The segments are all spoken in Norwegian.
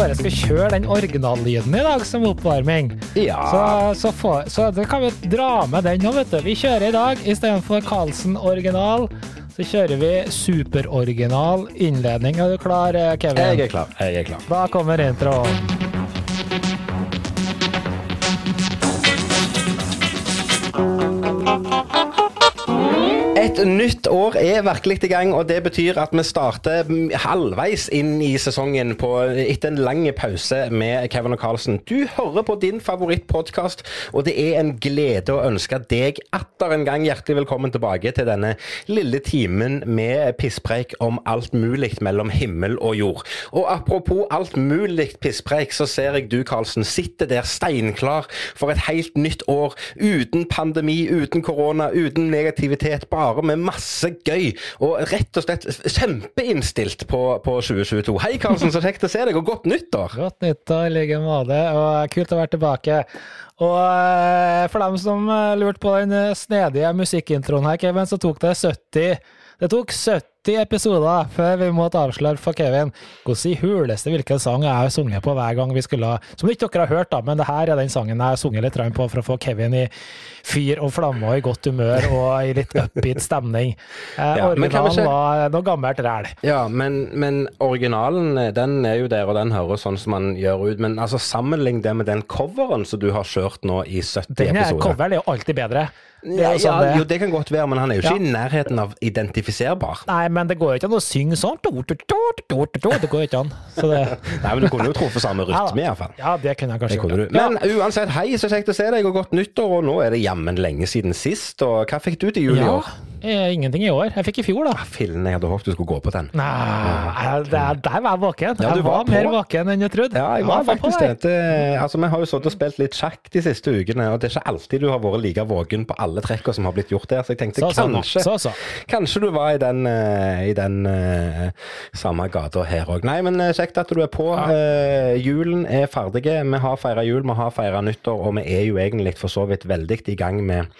Bare skal kjøre den originallyden i dag som oppvarming. Ja. Så, så, får- så det kan vi dra med den nå, vet du. Vi kjører i dag istedenfor Carlsen original. Så kjører vi superoriginal innledning. Er du klar, Kevin? Jeg er klar. Jeg er klar. Da kommer introen. Nytt år er virkelig i gang, og det betyr at vi starter halvveis inn i sesongen på, etter en lang pause med Kevin og Carlsen. Du hører på din favorittpodkast, og det er en glede å ønske deg atter en gang hjertelig velkommen tilbake til denne lille timen med pisspreik om alt mulig mellom himmel og jord. Og apropos alt mulig pisspreik, så ser jeg du, Carlsen, sitter der steinklar for et helt nytt år uten pandemi, uten korona, uten negativitet, bare med masse gøy. Og rett og slett kjempeinnstilt på, på 2022. Hei, Karlsen, så kjekt å se deg, og godt nyttår! Godt nyttår i like måte, og kult å være tilbake. Og eh, for dem som eh, lurte på den eh, snedige musikkintroen her, Kevin, så tok det 70 Det tok 70 episoder før vi måtte avsløre for Kevin hvordan i huleste hvilken sang jeg har sunget på hver gang vi skulle ha Som ikke dere har hørt, da, men det her er den sangen jeg har sunget litt på for å få Kevin i fyr og flamme og i godt humør og i litt upbeat stemning. Eh, Ja, originalen ikke- var noe gammelt ræl. Ja, men, men originalen den er jo der, og den høres sånn som man gjør ut. Men altså, sammenlign det med den coveren som du har kjørt nå i 70 Den er, episoder. coveren er jo alltid bedre. Det Ja, sånn ja, det- jo, det kan godt være, men han er jo ikke Ja. i nærheten av identifiserbar. Nei, men det går jo ikke an å synge sånn. Det går jo ikke an. Nei, men du kunne jo truffet samme rytme, iallfall. Ja, det kunne jeg kanskje kunne. Men uansett, hei, så kjekt å se deg, og godt nyttår. Og nå er det jammen lenge siden sist. Og hva fikk du til jul i Ja, år? eh, ingenting i år. Jeg fikk i fjor, da. Fillen, jeg hadde håpet du skulle gå på den. Nei, jeg- der, der var jeg våken. Ja, du jeg var var, mer våken enn jeg trodde. Ja, jeg var på faktisk vei. det. det. Altså, Vi har jo sittet og spilt litt sjakk de siste ukene, og det er ikke alltid du har vært like våken på alle trekkene som har blitt gjort der, så jeg tenkte Så, så, kanskje så, så. Kanskje du var i den, eh, i den uh, samme gata her òg. Nei, men eh, kjekt at du er på. Eh, julen er ferdig. Vi har feira jul, vi har feira nyttår, og vi er jo egentlig for så vidt veldig i gang med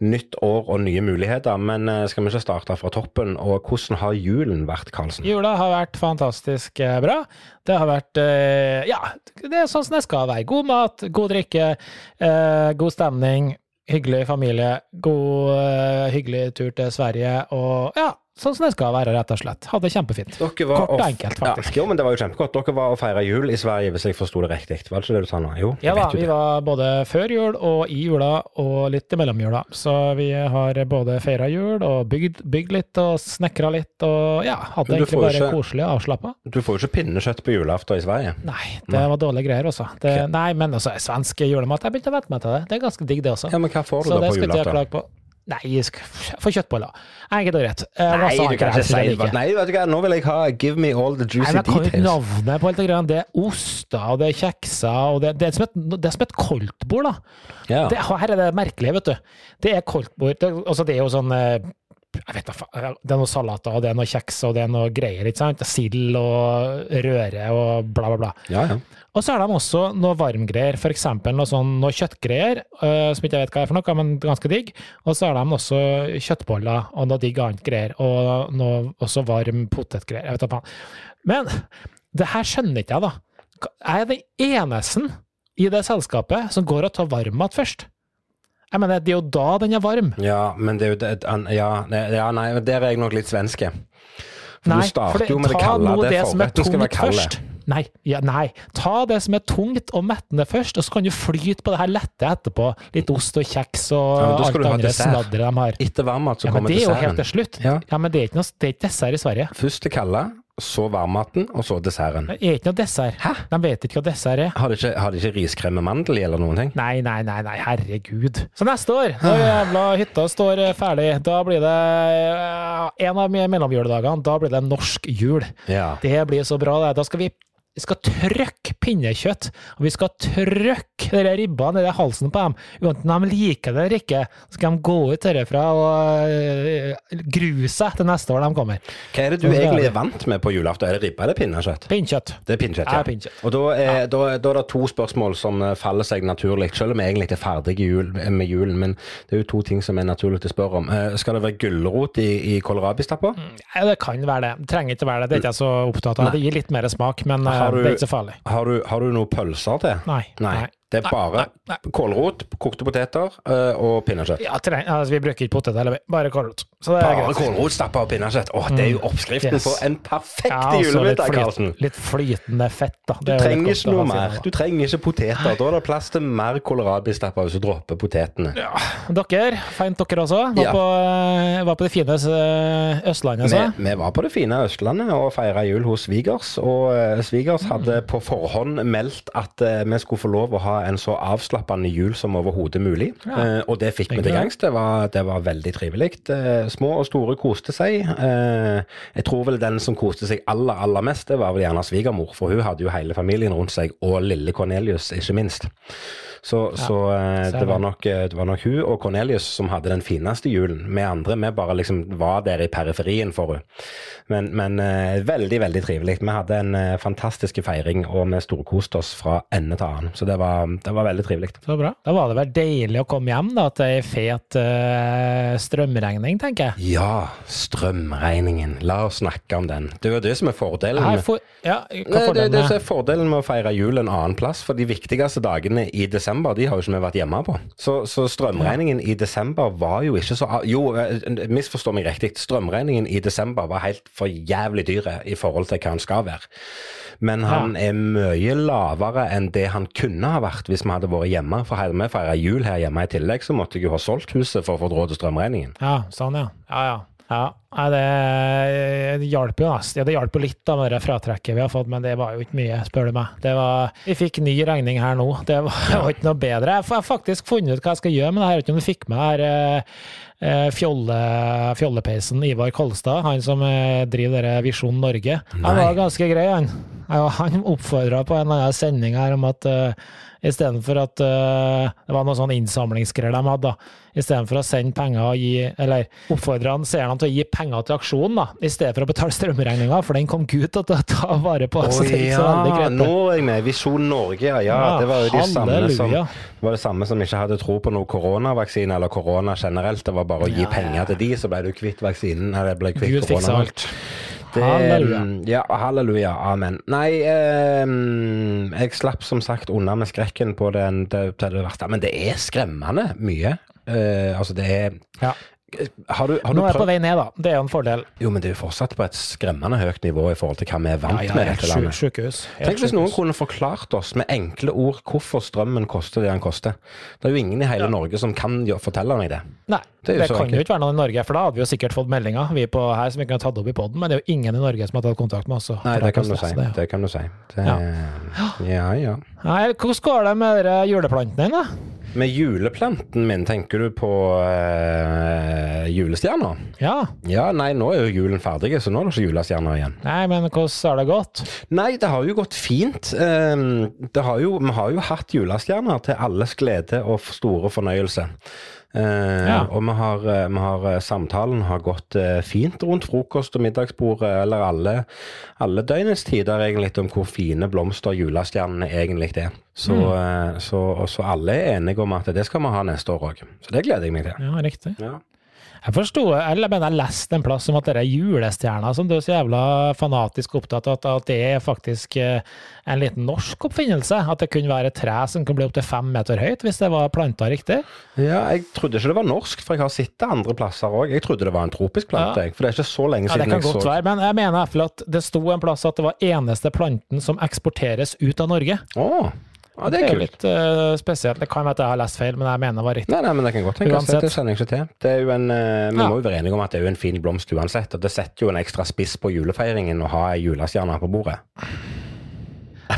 nytt år og nye muligheter. Men eh, skal vi ikke starte fra toppen? Og hvordan har julen vært, Karlsen? Jula har vært fantastisk eh, bra. Det har vært eh, Ja, det er sånn som det skal være. God mat, god drikke, god stemning, hyggelig familie, god hyggelig tur til Sverige og ja, sånn som det skal være, rett og slett. Hadde det kjempefint. Kort og enkelt, faktisk. Ja, jo, men det var jo kjempegodt. Dere var og feira jul i Sverige, hvis jeg forsto det riktig. Var det ikke det du sa nå? Jo, Ja da, vi det. var både før jul og i jula og litt i mellomjula. Så vi har både feira jul og bygd, bygd litt og snekra litt og ja, hadde egentlig bare ikke- koselig og avslappa. Du får jo ikke pinnekjøtt på julaften i Sverige. Nei, det var dårlige greier også. Det, Nei, men altså, svensk julemat, jeg begynte å vente meg til det. Det er ganske digg, det også. Ja, men hva får du Så da på julaften? Nei, jeg skal få kjøttboller. Enkelt og rett. Eh, Nei, du kan ikke si det. Nei, vet du hva, nå vil jeg ha Give me all the juicy Nei, jeg details. navnet på alt det greiene. Det er oster, og det er kjekser, og det, det, er som et, det er som et koldtbord, da. Ja. Det, her er det merkelige, vet du. Det er koldtbord. Det, altså, det er jo sånn eh, jeg vet da Det er noe salater, og det er noe kjeks, og det er noe greier, ikke sant? Sild og røre og bla, bla, bla. ja, ja. Og så er de også noe varmgreier, f.eks. noe sånn noe kjøttgreier, øh, som ikke jeg vet hva er for noe, men ganske digg. Og så er de også kjøttboller og noe digg annet greier, og noe også varm potetgreier. Jeg vet da faen. Men det her skjønner ikke jeg, da. Jeg er den eneste i det selskapet som går og tar varmmat først. Jeg mener, det er jo da den er varm. ja, men det er jo det, ja, det- ja, nei, der er jeg nok litt svenske. For Nei, du starter det- jo med det ta kalde. Det det som er skal være. Nei, ja, nei, ta det som er tungt og mettende først, og så kan du flyte på det her lette etterpå. Litt ost og kjeks og Ja, men alt du ha andre dessert. snadder de har. Etter varmmat så Ja, men kommer det er jo helt til slutt. Ja. Ja, men det er noe, det er ikke dessert i Sverige. Først det kalde, så varmmaten, og så desserten. Det er ikke noe dessert. Hæ? De vet ikke hva dessert er. Har de ikke, har de ikke riskrem med mandel i, eller noen ting? Nei, nei, nei, nei, herregud. Så neste år, når jævla hytta står eh, ferdig, da blir det eh, en av mellomjuledagene, da blir det norsk jul. Ja. Det blir så bra, det. Da skal vi vi skal trykke pinnekjøtt, og vi skal trykke de ribba nedi halsen på dem. Enten de liker det eller ikke, så skal de gå ut herfra og øh, grue seg til neste år de kommer. Hva er det du egentlig er vant med på julaften? Er det ribba eller pinnekjøtt? Pinnekjøtt. Det er pinnekjøtt, Ja, Er pinnekjøtt. Og da er, da, da er det to spørsmål som eh, faller seg naturlig, selv om vi egentlig ikke er ferdige jul, med julen. Men det er jo to ting som er naturlig å spørre om. Eh, Skal det være gulrot i, i kålrabistappa? Ja, det kan være det. Trenger ikke være det. Det er ikke jeg så opptatt av. Det gir litt mer smak, men øh, Har du- det ikke så farlig. Har du, har du noen pølser til? Nei. Nei. Det er Nei, bare nei, kålrot, kokte poteter uh, og pinnekjøtt. Ja, treng, altså, vi bruker ikke poteter heller, bare kålrot. Så det Bare kålrot stappa og pinnekjøtt. Åh, det er jo oppskriften Yes. på en perfekt Ja, altså, julemiddag, Karlsen. litt flytende fett, da. Du Det du trenger ikke noe mer. Du trenger ikke poteter. Da er det plass til mer kålrabistappa hvis du dropper potetene. Ja, dere, fint dere også. Var, Ja. på, øh, var på det fine øh, Østlandet, så. Vi, vi var på det fine Østlandet og feira jul hos svigers. Og eh, svigers Mm. hadde på forhånd meldt at eh, vi skulle få lov å ha en så avslappende jul som overhodet mulig. Ja. Eh, og det fikk vi til gangs. Det var, det var veldig trivelig. Eh, små og store koste seg. Eh, jeg tror vel den som koste seg aller, aller mest, det var vel gjerne svigermor. For hun hadde jo hele familien rundt seg, og lille Cornelius, ikke minst. Så, så eh, det, var nok, eh, det var nok hun og Cornelius som hadde den fineste julen. Vi andre vi bare liksom var der i periferien for henne. Men, men eh, veldig, veldig trivelig. Vi hadde en fantastisk feiring, og vi storkoste oss fra ende til annen. Så det var, det var veldig trivelig. Så bra. Da var det vel deilig å komme hjem da, til ei fet øh, strømregning, tenker jeg. Ja, strømregningen. La oss snakke om den. Det er jo det som er fordelen. Med- for, ja, hva Nei, det, det, det er fordelen med å feire jul en annen plass, for de viktigste dagene i desember, de har jo ikke vi vært hjemme på. Så, så strømregningen i desember var jo ikke så Jo, eh, misforstå meg riktig, strømregningen i desember var helt for jævlig dyre i forhold til hva han skal være. Men han er mye lavere enn det han kunne ha vært hvis vi hadde vært hjemme. For hadde vi feira jul her hjemme i tillegg, så måtte jeg jo ha solgt huset for å få råd til strømregningen. Ja, sånn, ja. Ja, ja. Ja. Det, det hjalp jo. Ja, det hjalp jo litt da med det fratrekket vi har fått, men det var jo ikke mye, spør du meg. Det var, vi fikk ny regning her nå. Det var, det var ikke noe bedre. Jeg har faktisk funnet ut hva jeg skal gjøre med det her. Jeg vet ikke om du fikk med her eh, eh, fjolle, fjollepeisen Ivar Kolstad, han som eh, driver dere Visjon Norge. Han var ganske grei, han. Han oppfordra på en annen sending her om at uh, istedenfor at uh, Det var noe sånn innsamlingsgreier de hadde, da. Istedenfor å sende penger og gi Eller oppfordre seerne til å gi penger til aksjonen, da. I stedet for å betale strømregninga, for den kom Gud til å ta vare på. veldig greit. nå er jeg med. Visjon Norge, ja. ja. Ja, det var jo de samme som det var det samme som ikke hadde tro på noe koronavaksine eller korona generelt. Det var bare å gi Ja, ja. penger til de, så ble du kvitt vaksinen. Eller ble kvitt Gud fiksa alt. Det, Halleluja. Ja, halleluja. Amen. Nei, eh, jeg slapp som sagt unna med skrekken på den, det, det verste. Men det er skremmende mye. Eh, altså, det er Ja. Har du, har Nå er jeg på vei ned, da. Det er jo en fordel. Jo, men det er jo fortsatt på et skremmende høyt nivå i forhold til hva vi er vant med i dette landet. Sykehus. Tenk hvis noen kunne forklart oss med enkle ord hvorfor strømmen koster det den koster. Det er jo ingen i hele Norge som kan fortelle meg det. Nei, Det er det, kan jo ikke være noen i Norge, for da hadde vi jo sikkert fått meldinger vi på her som vi kunne tatt opp i poden, men det er jo ingen i Norge som har tatt kontakt med oss. Nei, det kan si. det er Det kan du si. Det, ja, ja. Nei, hvordan går det med juleplantene dine? Med juleplanten min, tenker du på uh, julestjerner? Ja. Ja, nei, nå er jo julen ferdig, så nå er det ikke julestjerner igjen. Nei, men hvordan har det gått? Nei, det har jo gått fint. Ehm, det har jo, vi har jo hatt julestjerner til alles glede og store fornøyelse. Eh, Ja. Og vi har, eh, vi har, eh, samtalen har gått fint rundt frokost- og middagsbordet, eller alle, alle døgnets tider, egentlig, om hvor fine blomster julestjernene egentlig er. Så, Mm. så, så alle er enige om at det skal vi ha neste år òg. Så det gleder jeg meg til. Ja, riktig. Ja. Jeg forsto, eller jeg leste en plass om at det er julestjerner som du er så jævla fanatisk opptatt av, at, at det er faktisk eh, en liten norsk oppfinnelse. At det kunne være et tre som kunne bli opptil fem meter høyt, hvis det var planta riktig. ja, jeg trodde ikke det var norsk, for jeg har sett det andre plasser òg. Jeg trodde det var en tropisk plante, Ja. for det er ikke så lenge siden Ja, Det kan godt så være, men jeg mener i hvert fall at det sto en plass at det var eneste planten som eksporteres ut av Norge. Å, ja, det er jo kult. litt uh, spesielt. Det kan være at jeg har lest feil, men jeg mener det var riktig. Nei, nei, men det kan godt tenkes. Det, Uansett. det jeg ikke til. Det er jo en, uh, vi Ja. må jo være enige om at det er jo en fin blomst uansett. Og det setter jo en ekstra spiss på julefeiringen å ha ei julestjerne på bordet.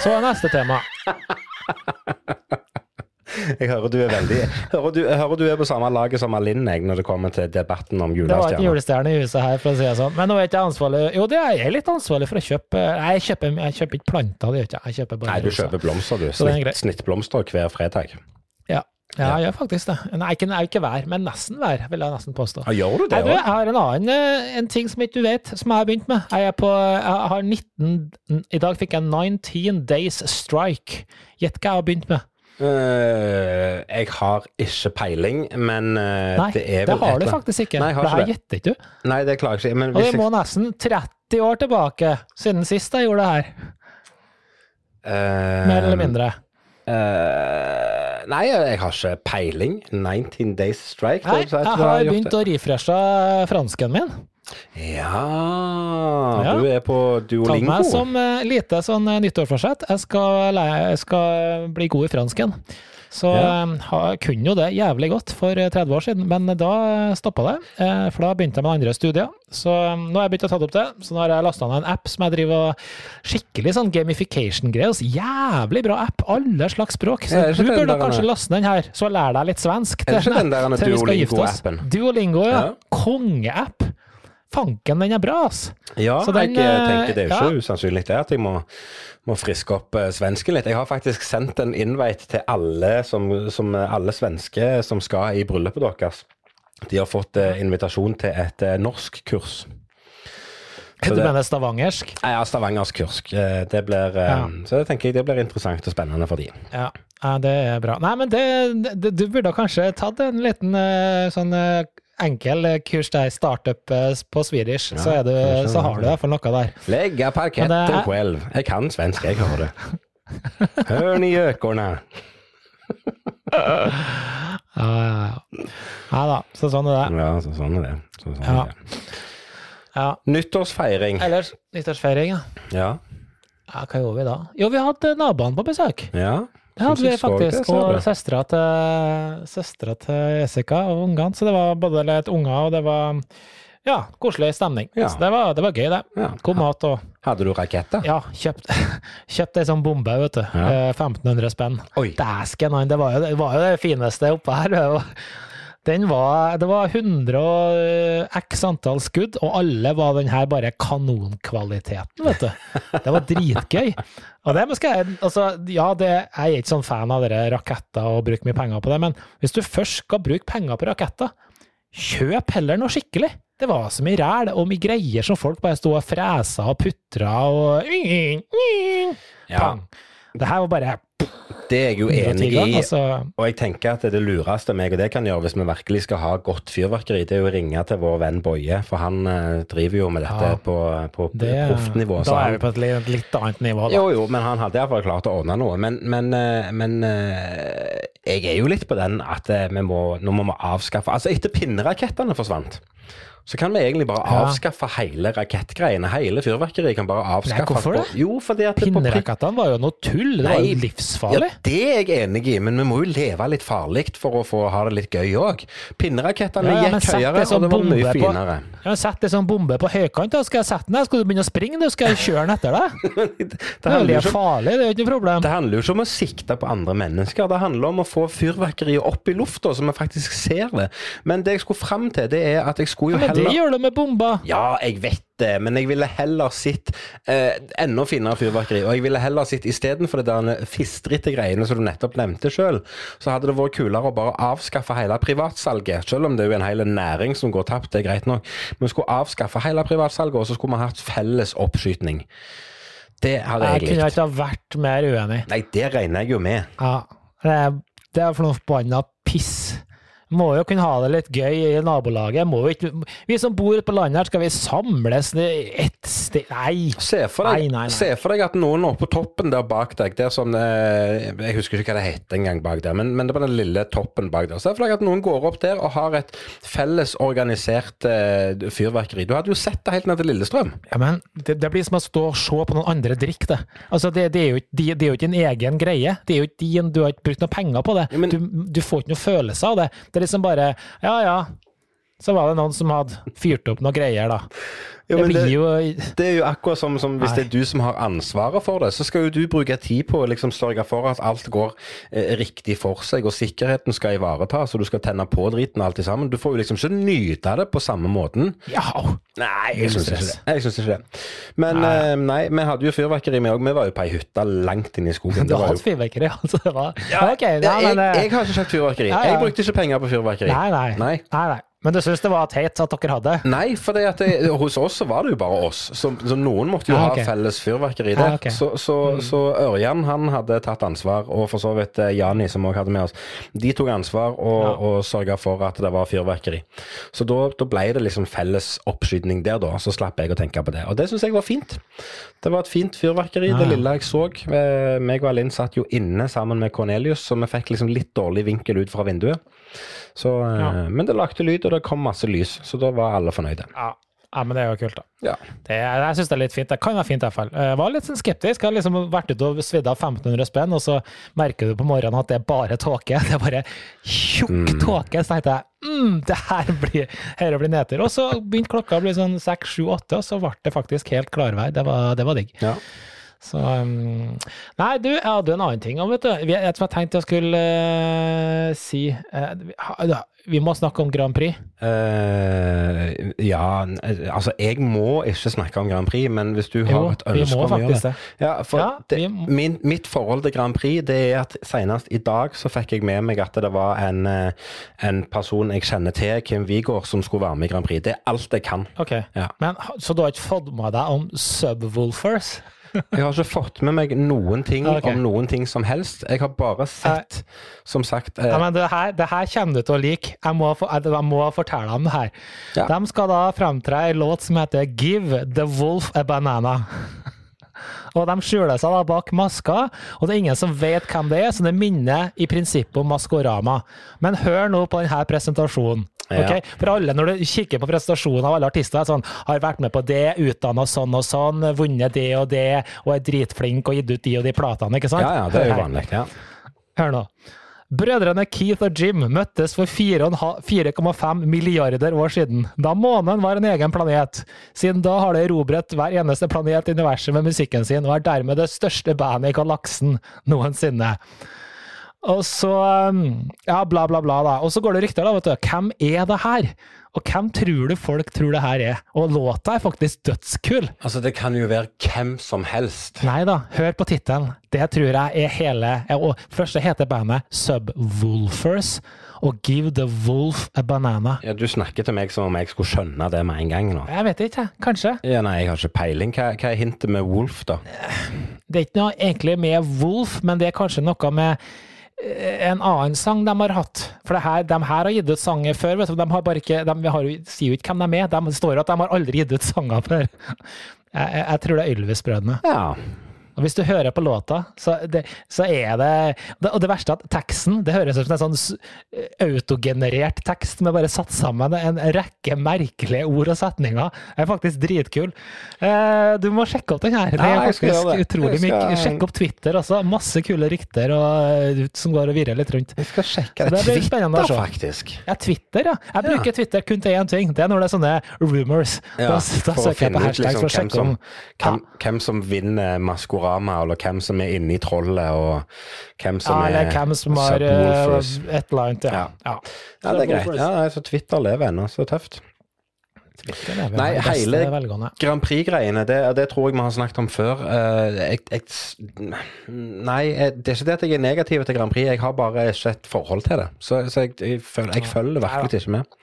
Så neste tema. Jeg hører du er veldig hører du, hører du er på samme laget som Alinn når det kommer til debatten om Det var ikke julestjerne i huset her, for å si det sånn. Men nå er jeg ikke ansvarlig Jo, det er jeg litt ansvarlig for å kjøpe Nei, jeg kjøper, jeg kjøper ikke planter, det gjør jeg ikke. Jeg Nei, du kjøper blomster, du. Er Snitt, snittblomster hver fredag. Ja. ja, jeg gjør faktisk det. Nei, ikke, nei, ikke hver, men nesten hver, vil jeg nesten påstå. Ja, gjør du det du, jeg har en annen eh, en ting som ikke du vet, som jeg har begynt med. Jeg er på Jeg har 19 I dag fikk jeg 19 Days Strike. Gjett hva jeg har begynt med. Eh, jeg har ikke peiling, men uh, Nei, det er det har du faktisk ikke. Nei, det her gjetter ikke du. Nei, det klarer jeg ikke. Men Og vi må jeg nesten 30 år tilbake siden sist jeg gjorde det her. Uh, Mer eller mindre. Uh, Nei, jeg har ikke peiling. 19 Days Strike? Nei, det er jeg har begynt å refreshe fransken min. Ja, Ja. du er på Duolingo. Ta meg som uh, lite sånn eh, nyttårsforsett. Jeg skal, jeg skal bli god i fransken. Så Ja. eh, kunne jo det jævlig godt for eh, 30 år siden, men da stoppa det. eh, For da begynte jeg med andre studier. Så eh, nå har jeg begynt å ta opp det. Så nå har jeg lasta ned en app som jeg driver og Skikkelig sånn gamification-greier. altså. Jævlig bra app! Alle slags språk. Så Ja, du bør burde kanskje laste den her, så lærer deg litt svensk. Er det ikke den der. Duolingo-appen? Duolingo, ja. Ja. Kongeapp! Fanken, den er bra, ass! Ja, Så den, jeg eh, tenker det er jo ja. ikke usannsynlig det at jeg må, må friske opp eh, svensken litt. Jeg har faktisk sendt en invite til alle, som, som, eh, alle svenske som skal i bryllupet deres. De har fått eh, invitasjon til et norsk norskkurs. Så Du mener stavangersk? Ja, stavangersk kursk. Det blir, eh, Ja. Så det tenker jeg det blir interessant og spennende for de. Ja, ja, det er bra. Nei, men det, det, du burde kanskje tatt en liten eh, sånn eh, enkel eh, kurs der, startup eh, på Swedish, så, er du, så har du i hvert fall noe der. Legge parketten er- själv. Jeg kan svensk, jeg har det. Hør ni gjøkorna. Ja, ja, ja. Nei da, så sånn er det. Ja, så sånn er det. Så sånn Ja. er det. Ja. Nyttårsfeiring. Ellers, nyttårsfeiring, ja. Ja. ja. Hva gjorde vi da? Jo, vi hadde naboene på besøk. ja. Det hadde er faktisk. Og søstera til, søstera til Jessica og ungene. Så det var både litt unger, og det var ja, koselig stemning. Ja. Så det var, det var gøy, det. Ja. God mat og Hadde du raketter? Ja, kjøpt, kjøpt ei sånn bombe, vet du. Ja. Eh, 1500 spenn. Dæsken, det det var jo det fineste oppe her. Den var, det var 100 og eh, x antall skudd, og alle var den her bare kanonkvaliteten, vet du. Det var dritgøy. Og det skal jeg, altså, ja, det, jeg er ikke sånn fan av dere raketter og bruke mye penger på det, men hvis du først skal bruke penger på raketter, kjøp heller noe skikkelig. Det var så mye ræl og mye greier som folk bare sto og fresa og putra og Ja. Pang. Det her var bare Det er jeg jo enig i. altså. Og jeg tenker at det lureste meg og det kan gjøre hvis vi virkelig skal ha godt fyrverkeri, det er jo å ringe til vår venn Boje, for han eh, driver jo med dette Ja. på, på Det, proffnivå. så da han- er vi på et litt, litt annet nivå, da. Jo, jo, men han hadde iallfall klart å ordne noe. Men, men, eh, men eh, jeg er jo litt på den at eh, vi må, nå må vi avskaffe Altså, etter pinnerakettene forsvant, så kan vi egentlig bare Ja. avskaffe hele rakettgreiene. Hele fyrverkeriet kan bare avskaffes. hvorfor det? Jo, fordi at Pinnerakettene var jo noe tull. Det var jo livsfarlig. Ja, det er jeg enig i, men vi må jo leve litt farlig for å få ha det litt gøy òg. Pinnerakettene Ja, gikk høyere, og det var mye finere. på- Ja, Sett ei sånn bombe på høykant, da skal jeg sette den der. Skal du begynne å springe, da? skal jeg kjøre den etter deg. det, Det er jo farlig, det er jo ikke noe problem. det handler jo ikke om å sikte på andre mennesker, det handler om å få fyrverkeriet opp i lufta, så vi faktisk ser det. Men det jeg skulle fram til, det er at jeg skulle jo Men det gjør du med bomber. Ja, jeg vet det, men jeg ville heller sett eh, enda finere fyrverkeri. Og jeg ville heller sett istedenfor det der fistrete greiene som du nettopp nevnte sjøl, så hadde det vært kulere å bare avskaffe hele privatsalget. Selv om det er jo en hel næring som går tapt, det er greit nok. Men vi skulle avskaffe hele privatsalget, og så skulle vi hatt felles oppskyting. Det hadde Jeg jeg kunne ikke ha vært mer uenig. Nei, det regner jeg jo med. Ja, det er, det er for noe forbanna piss. Må jo kunne ha det litt gøy i nabolaget. Ikke, vi som bor på landet her, skal vi samles ett sted Nei! Se for, deg, Nei, nei, nei. se for deg at noen oppe på toppen der bak deg der som, eh, Jeg husker ikke hva det het engang bak der, men, men det var den lille toppen bak der. Se for deg at noen går opp der og har et felles organisert uh, fyrverkeri. Du hadde jo sett det helt ned til Lillestrøm. Ja, men det, det blir som å stå og se på noen andre drikke, det. Altså, det, det, er jo, det er jo ikke en egen greie. Det er jo ikke din, du har ikke brukt noe penger på det. Ja, men- du, du får ikke noe følelse av det. Det er liksom bare Ja, ja. Så var det noen som hadde fyrt opp noen greier, da. Jo, det det- jo Det er jo akkurat som, som hvis Nei. det er du som har ansvaret for det, så skal jo du bruke tid på å liksom sørge for at alt går eh, riktig for seg, og sikkerheten skal ivaretas, og du skal tenne på driten og alt sammen. Du får jo liksom ikke nyte det på samme måten. Ja, Nei, jeg syns ikke det. Jeg synes ikke det. Men Nei. eh, nei, vi hadde jo fyrverkeri, vi òg. Vi var jo på ei hytte langt inne i skogen. du hadde har hatt fyrverkeri, altså. Det var Ja, okay, nei, jeg, men eh, jeg har ikke kjøpt fyrverkeri. Jeg brukte ikke penger på fyrverkeri. Nei. Nei. nei, nei. Men du syns det var teit at dere hadde? Nei, for det at det, hos oss så var det jo bare oss. Så, så noen måtte jo Ah, ha felles fyrverkeri Ah, okay. ok. Så, så, så Ørjan han hadde tatt ansvar, og for så vidt eh, Jani som også hadde med oss. De tok ansvar og, Ja. og sørga for at det var fyrverkeri. Så da, da ble det liksom felles oppskyting der, da. Så slapp jeg å tenke på det. Og det syns jeg var fint. Det var et fint fyrverkeri, Ja, det lille jeg så. Eh, meg og Alinn satt jo inne sammen med Cornelius, så vi fikk liksom litt dårlig vinkel ut fra vinduet. Så, eh, Ja. Men det lagde lyd, og det kom masse lys, så da var alle fornøyde. Ja. ja, men det er jo kult, da. Ja. Det, jeg syns det er litt fint. Det kan være fint, i hvert fall. Jeg var litt sånn skeptisk. Jeg har liksom vært ute og svidd av 1500 spenn, og så merker du på morgenen at det er bare tåke. Det er bare tjukk tåke. Så tenkte jeg mm, det her blir, her blir nedtur. Og så begynte klokka å bli sånn seks, sju, åtte, og så ble det faktisk helt klarvær. Det var, det var digg. Ja. Så um, Nei, du, jeg hadde en annen ting òg, vet du. Jeg jeg tenkte jeg skulle uh, si uh, vi må snakke om Grand Prix. Uh, ja, altså jeg må ikke snakke om Grand Prix, men hvis du har Jo, et ønske om å gjøre det ja, for Ja, det, min, Mitt forhold til Grand Prix det er at senest i dag så fikk jeg med meg at det var en, en person jeg kjenner til, Kim Wigård, som skulle være med i Grand Prix. Det er alt jeg kan. Okay. Ja. Men, Så du har ikke fått med deg om Subwoolfers? Jeg har ikke fått med meg noen ting okay. om noen ting som helst. Jeg har bare sett, som sagt eh, Ja, men det her, det her kommer du til å like. Jeg må, jeg må fortelle om det her. Ja. De skal da fremtre ei låt som heter 'Give the Wolf a Banana'. Og de skjuler seg da bak masker, og det er ingen som vet hvem det er, så det minner i prinsippet om Maskorama. Men hør nå på denne presentasjonen. Ja. For alle, når du kikker på presentasjonen av alle artister, er sånn, har vært med på det, utdanna sånn og sånn, vunnet det og det, og er dritflink og gitt ut de og de platene, ikke sant? Ja, ja, det er jo Hør her. vanlig. Ja. Hør nå. Brødrene Keith og Jim møttes for 4,5 4,5 milliarder år siden, da månen var en egen planet. Siden da har de erobret hver eneste planet i universet med musikken sin, og er dermed det største bandet i galaksen noensinne. Og så um, Ja, bla, bla, bla, da. Og så går det rykter, da, vet du. Hvem er det her? Og hvem tror du folk tror det her er? Og låta er faktisk dødskul. Altså, det kan jo være hvem som helst. Nei da, hør på tittelen. Det tror jeg er hele og Først heter bandet Subwoolfers, og Give the Wolf a Banana. Ja, Du snakker til meg som om jeg skulle skjønne det med en gang nå. Jeg vet ikke, kanskje. Ja, nei, jeg har ikke peiling. Hva, hva er hintet med Wolf, da? Det er ikke noe egentlig med Wolf, men det er kanskje noe med en annen sang de har hatt. For her, de her har gitt ut sanger før. De har bare ikke, de har, sier jo ikke hvem de er. De står at de har aldri gitt ut sanger før. Jeg, jeg, jeg tror det er Ylvis-brødrene. Ja. Og hvis du hører på låta, så, det, så er det, det Og det verste er at teksten det høres ut som en sånn autogenerert tekst med bare satt sammen en rekke merkelige ord og setninger. Det er faktisk dritkul. Eh, du må sjekke opp den her. Det er faktisk ja, utrolig mye. skal- Sjekk opp Twitter også. Masse kule rykter og, eh, som går og virrer litt rundt. Vi skal sjekke det blir spennende Twitter, faktisk. Ja, Twitter, ja. Jeg bruker Twitter kun til én ting. Det er når det er sånne rumors. Ja, da da søker jeg på hashtags liksom for å sjekke om som, hvem, hvem som vinner Maskorama, eller hvem som er inne i trollet, og hvem som ja, er hvem som har eh, Subwoolfers. et eller annet. Ja. Ja. ja. Ja, det er greit. Ja, så Twitter lever ennå, så tøft. Nei, hele- velgående. Grand Prix-greiene, det, det tror jeg vi har snakket om før. Eh, jeg, jeg, nei, eh, det er ikke det at jeg er negativ til Grand Prix, jeg har bare ikke et forhold til det. Så, så jeg, jeg, følger, jeg følger virkelig ikke med.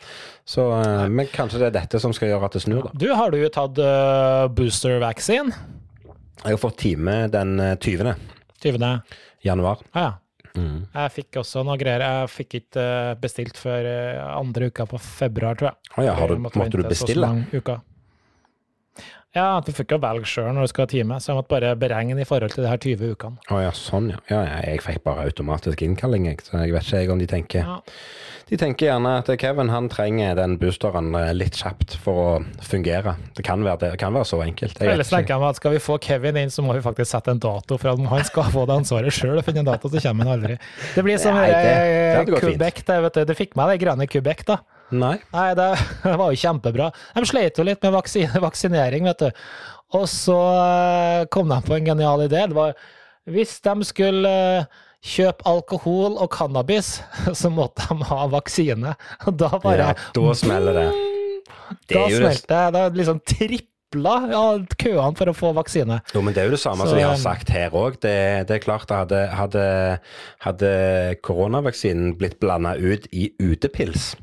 Så, eh, men kanskje det er dette som skal gjøre at det snur, da. Du, har du tatt uh, booster vaccine? Jeg har fått time den eh, 20. 20. januar. Ah, ja. Mm. Jeg fikk også noe greier. Jeg fikk ikke eh, bestilt før eh, andre uka på februar, tror jeg. Ah, ja, har du, måtte, måtte du bestille? mange uker. Ja, at du fikk jo velge sjøl når du skal ha time, så jeg måtte bare beregne i forhold til de her 20 ukene. Å ja, sånn ja. ja. Jeg fikk bare automatisk innkalling, jeg. Så jeg vet ikke jeg om de tenker Ja. De tenker gjerne at Kevin han trenger den boosteren eh, litt kjapt for å fungere. Det kan være, det, det kan være så enkelt. Jeg Ellers tenker jeg meg at skal vi få Kevin inn, så må vi faktisk sette en dato, for at han skal få det ansvaret sjøl og finne en dato, så kommer han aldri. Det blir som Nei, det- det eh. Quebec, det, vet du. Du fikk med det greiene i Quebec, da. Nei. Nei, det, var jo kjempebra. De sleit jo litt med vaksine, vaksinering, vet du. Og så eh, kom de på en genial idé. Det var hvis de skulle eh, kjøpe alkohol og cannabis, så måtte de ha vaksine. Og da bare Ja, da smeller det. Det Da smelte det. Da liksom tripla ja, køene for å få vaksine. Jo, men det er jo det samme Så, som jeg har um, sagt her òg. Det, det er klart hadde, hadde, hadde koronavaksinen blitt blanda ut i utepils,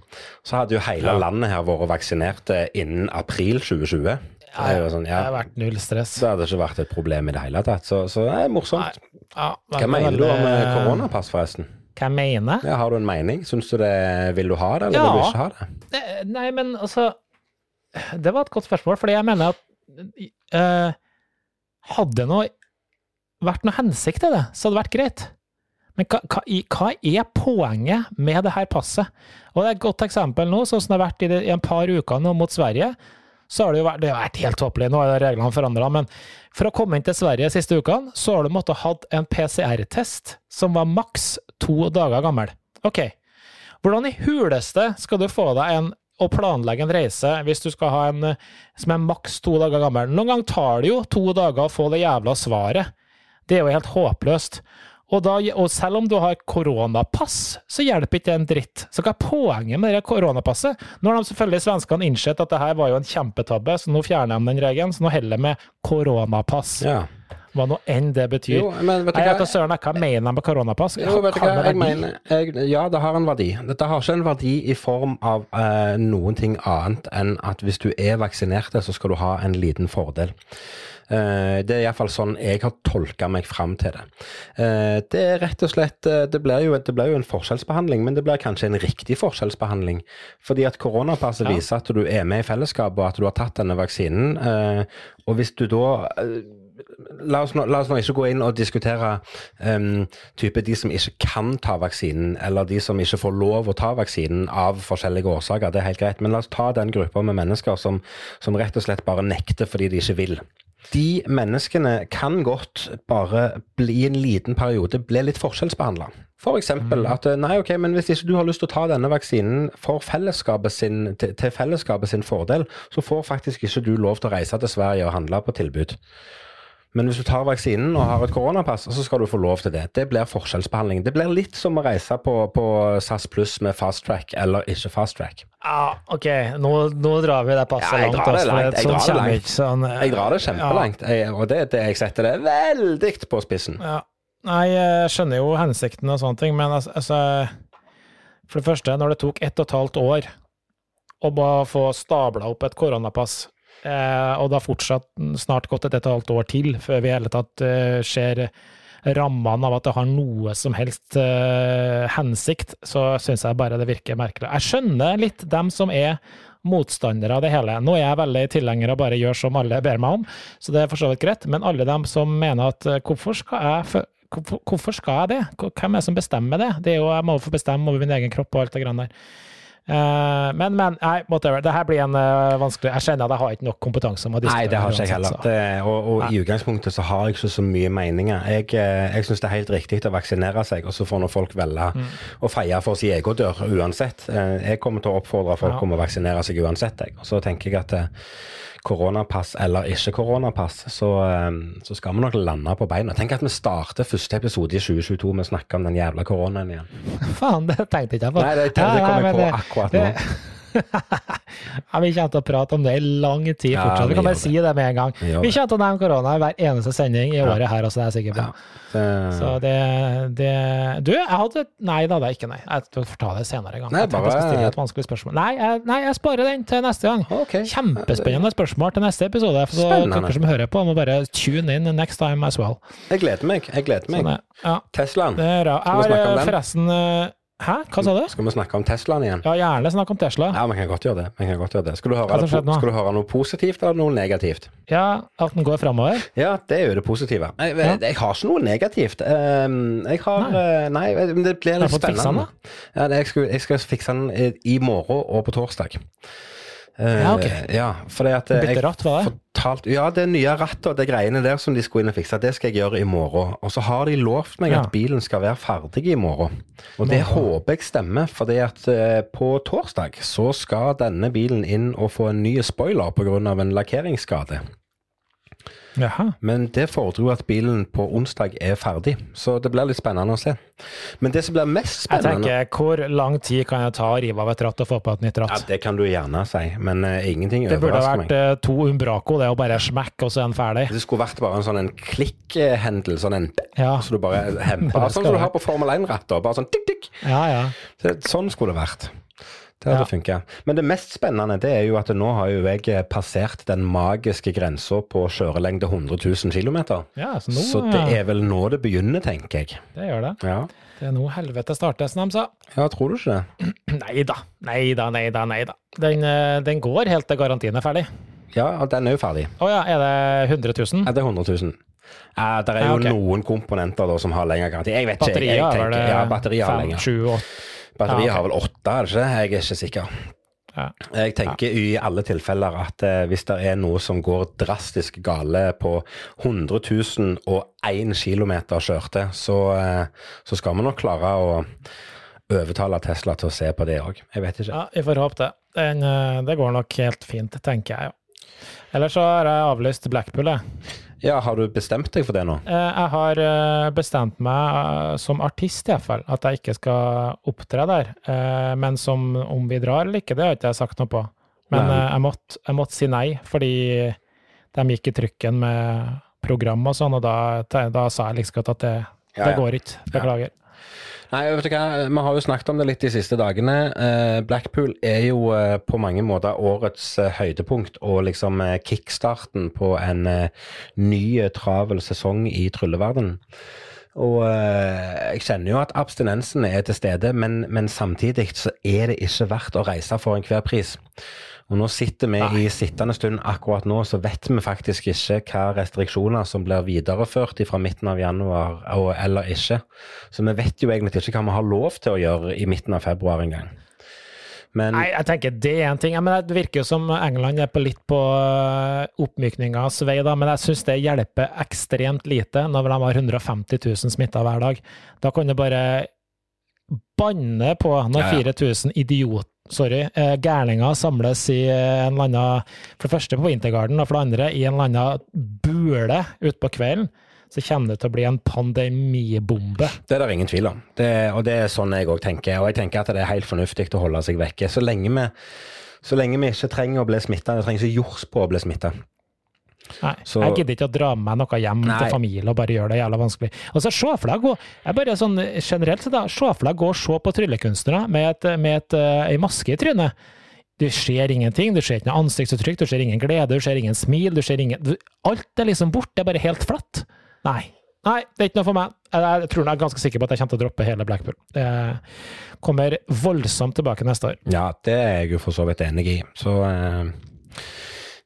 så hadde jo hele Ja. landet her vært vaksinert eh, innen april 2020. Det jo sånn, Det hadde vært null stress. så hadde det ikke vært et problem i det hele tatt. Så, så det er morsomt. Ja, Hva veldig, mener du om eh, koronapass, forresten? Hva jeg mener? Ja, har du en mening? Syns du det, Vil du ha det, eller Ja. vil du ikke ha det? Det- Nei, men altså Det var et godt spørsmål, fordi jeg mener at eh, Hadde det vært noe hensikt i det, så hadde det vært greit. Men hva, hva, hva er poenget med det her passet? Og det er et godt eksempel nå, sånn som det har vært i, det, i en par uker nå mot Sverige. Så har det jo vært, det har vært helt tåpelig, nå er reglene forandra, men for å komme inn til Sverige de siste ukene, så har du måttet ha en PCR-test som var maks to dager gammel. Ok, hvordan i huleste skal du få deg en å planlegge en reise hvis du skal ha en eh, som er maks to dager gammel? Noen ganger tar det jo to dager å få det jævla svaret. Det er jo helt håpløst. Og, da, og selv om du har koronapass, så hjelper ikke det en dritt. Så hva er poenget med det koronapasset? Nå har de selvfølgelig svenskene innsett at det her var jo en kjempetabbe, så nå fjerner de den regelen. Så nå heller de med koronapass. Ja. Hva nå enn det betyr. Jo, men vet du Nei, jeg hva? søren, hva mener han med koronapass? Jo, vet du hva, jeg mener, jeg, ja, det har en verdi. Dette har ikke en verdi i form av eh, noen ting annet enn at hvis du er vaksinert, så skal du ha en liten fordel. Eh, det er iallfall sånn jeg har tolka meg fram til det. Eh, det er rett og slett eh, det blir, jo, det blir jo en forskjellsbehandling, men det blir kanskje en riktig forskjellsbehandling. Fordi at koronapasset Ja. viser at du er med i fellesskapet, og at du har tatt denne vaksinen. eh, og hvis du da eh, La oss, nå, la oss nå ikke gå inn og diskutere um, type de som ikke kan ta vaksinen, eller de som ikke får lov å ta vaksinen av forskjellige årsaker. Det er helt greit. Men la oss ta den gruppa med mennesker som, som rett og slett bare nekter fordi de ikke vil. De menneskene kan godt bare bli en liten periode bli litt forskjellsbehandla. For eksempel at eh, nei, ok, men hvis ikke du har lyst til å ta denne vaksinen for fellesskapet sin, til, til fellesskapet sin fordel, så får faktisk ikke du lov til å reise til Sverige og handle på tilbud. Men hvis du tar vaksinen og har et koronapass, så skal du få lov til det. Det blir forskjellsbehandling. Det blir litt som å reise på, på SAS pluss med fast track eller ikke fast track. Ja, ok, nå, nå drar vi det passet Ja, langt. drar det altså, langt, jeg sånn drar det langt. Sånn, Jeg drar det kjempelangt, jeg, og det det jeg setter det veldig på spissen. Ja. Nei, jeg skjønner jo hensikten og sånne ting, men altså, altså For det første, når det tok ett og et halvt år å bare få stabla opp et koronapass, eh, og det har fortsatt snart gått et, et og halvt år til før vi i hele tatt eh, ser rammene av at det har noe som helst eh, hensikt, så syns jeg bare det virker merkelig. Jeg skjønner litt dem som er motstandere av det hele. Nå er jeg veldig tilhenger av bare gjør som alle ber meg om, så det er for så vidt greit, men alle dem som mener at eh, hvorfor skal jeg Hvorfor, skal jeg det? Hvem er det som bestemmer det? det er jo, jeg må få bestemme over min egen kropp og alt det grann der. Eh, men, men, nei, whatever. Det her blir en eh, vanskelig Jeg kjenner at jeg har ikke nok kompetanse om å Nei, det har ikke jeg heller. Det, og og i utgangspunktet så har jeg ikke så mye meninger. Jeg, eh, jeg syns det er helt riktig å vaksinere seg, og så får nå folk velge Mm. å feie for sin egen dør uansett. Jeg kommer til å oppfordre folk Ja. om å vaksinere seg uansett, jeg. Og så tenker jeg at koronapass eller ikke koronapass, så, eh, så skal vi nok lande på beina. Tenk at vi starter første episode i 2022 med å snakke om den jævla koronaen igjen. Faen, det tenkte jeg ikke på. Nei, det, det, det kom jeg på akkurat nå. ja, vi kommer til å prate om det i lang tid fortsatt. Vi kan bare si det med en gang. Vi kommer til å nevne korona i hver eneste sending i året her, også, det er jeg sikker på. Så det, det Du, jeg hadde Nei da, det er ikke nei. Jeg får ta det senere en gang. Nei, jeg jeg bare- stille et vanskelig spørsmål. Nei, jeg, nei, jeg sparer den til neste gang. Okay. Kjempespennende spørsmål til neste episode. Så Spennende. dere som hører på, må bare tune in next time as well. Jeg gleder meg. Jeg gleder meg. Sånn, ja, Teslaen. det er. Skal vi Jeg snakke om den? forresten eh, Hæ, hva sa du? Skal vi snakke om Teslaen igjen? Ja, gjerne snakk om Tesla. Ja, vi kan godt gjøre det. Vi kan godt gjøre det. Skal, du høre skal du høre noe positivt eller noe negativt? Ja, at den går framover. Ja, det er jo det positive. Jeg, Ja. jeg har ikke noe negativt. Um, jeg har Nei. Nei, det blir Har litt du fått fiksa den, spennende. Ja, jeg, skal, jeg skal fikse den i- i morgen og på torsdag. Eh, Ja, ok. ja, fordi at eh, Bytte jeg ratt, var det? Fortalt, Ja, det nye rattet og det greiene der som de skulle inn og fikse, det skal jeg gjøre i morgen. Og så har de lovt meg Ja. at bilen skal være ferdig i morgen. Og det Morgen. håper jeg stemmer, fordi at eh, på torsdag så skal denne bilen inn og få en ny spoiler pga. en lakkeringsskade. Jaha. Men det fordrer jo at bilen på onsdag er ferdig, så det blir litt spennende å se. Men det som blir mest spennende Jeg tenker, hvor lang tid kan jeg ta å rive av et ratt og få på et nytt ja, ratt? Det kan du gjerne si, men uh, ingenting Det burde vært meg. eh, to Umbraco, det å bare smekke, og så er den ferdig. Det skulle vært bare en sånn en klikkhendel, sånn en Ja, Så du bare hemper. Sånn som du har på Formel 1-ratter. Bare sånn tikk, tikk. ja. ja. Så, sånn skulle det vært. Det hadde Ja. funka. Men det mest spennende det er jo at nå har jo jeg eh, passert den magiske grensa på kjørelengde 100 000 km. ja så nå Så det eh, er vel nå det begynner, tenker jeg. det gjør det. Ja, Det er nå helvete starter, som de sa. ja tror du ikke det? Nei da, nei da, nei da. Nei da. Den, eh, den går helt til garantien er ferdig. Ja, den er jo ferdig. Å ja, er det 100 000? Ja, det er 100 000. Ja, det er Ja, jo noen komponenter da som har lengre garanti. Jeg vet ikke. Batteriet jeg, er jeg tenker, ja, batteriet har lenger. sju, åtte Batteriet Ja, okay. har vel åtte, er det ikke? Jeg er ikke sikker. ja. Jeg tenker i alle tilfeller at eh, hvis det er noe som går drastisk gale på 100 000 og 1 km kjørte, så, eh, så skal vi nok klare å overtale Tesla til å se på det òg. Jeg vet ikke. ja, vi får håpe det. Den, eh, det går nok helt fint, tenker jeg. Ja. Ellers så har jeg avlyst Blackpool, jeg. Ja, Har du bestemt deg for det nå? Eh, Jeg har eh, bestemt meg, eh, som artist iallfall, at jeg ikke skal opptre der. Men som om vi drar eller ikke, det har ikke jeg sagt noe på. Men jeg måtte, jeg måtte si nei, fordi de gikk i trykken med program og sånn, og da, da sa jeg liksom at det, Ja, det ja. går ikke. Beklager. Nei, vet du hva, Vi har jo snakket om det litt de siste dagene. Eh, Blackpool er jo eh, på mange måter årets eh, høydepunkt og liksom kickstarten på en ny travel sesong i trylleverden. Og jeg kjenner jo at abstinensen er til stede, men, men samtidig så er det ikke verdt å reise for enhver pris. Og nå sitter vi i sittende stund akkurat nå, så vet vi faktisk ikke hva restriksjoner som blir videreført fra midten av januar eller ikke. Så vi vet jo egentlig ikke hva vi har lov til å gjøre i midten av februar engang. Men Nei, jeg tenker det er en ting. Men Det virker som England er på litt på øh, oppmykningas vei, da. Men jeg syns det hjelper ekstremt lite når de har 150 000 smitta hver dag. Da kan du bare banne på når Ja, ja. 4000 idiot... Sorry, eh, gærninger samles i eh, en eller annen For det første på Wintergarden, og for det andre i en eller annen bule utpå kvelden. Så kommer det til å bli en pandemibombe. det er det ingen tvil om. Det, og det er sånn jeg òg tenker. Og jeg tenker at det er helt fornuftig å holde seg vekke. Så lenge vi, så lenge vi ikke trenger å bli smitta, vi trenger ikke jords på å bli smitta. Nei, Så- jeg gidder ikke å dra med meg noe hjem Nei. til familie og bare gjøre det jævla vanskelig. Og så se for deg å jeg bare sånn generelt da, se for deg å gå og se på tryllekunstnere med, et, med et, eh, ei maske i trynet. Du ser ingenting, du ser ikke noe ansiktsuttrykk, du ser ingen glede, du ser ingen smil, du ser ingen du, Alt er liksom borte, det er bare helt flatt. Nei. Nei, det er ikke noe for meg. Jeg, jeg tror jeg er ganske sikker på at jeg kommer til å droppe hele Blackpool. Det kommer voldsomt tilbake neste år. Ja, det er jeg jo for så vidt enig i. Så eh,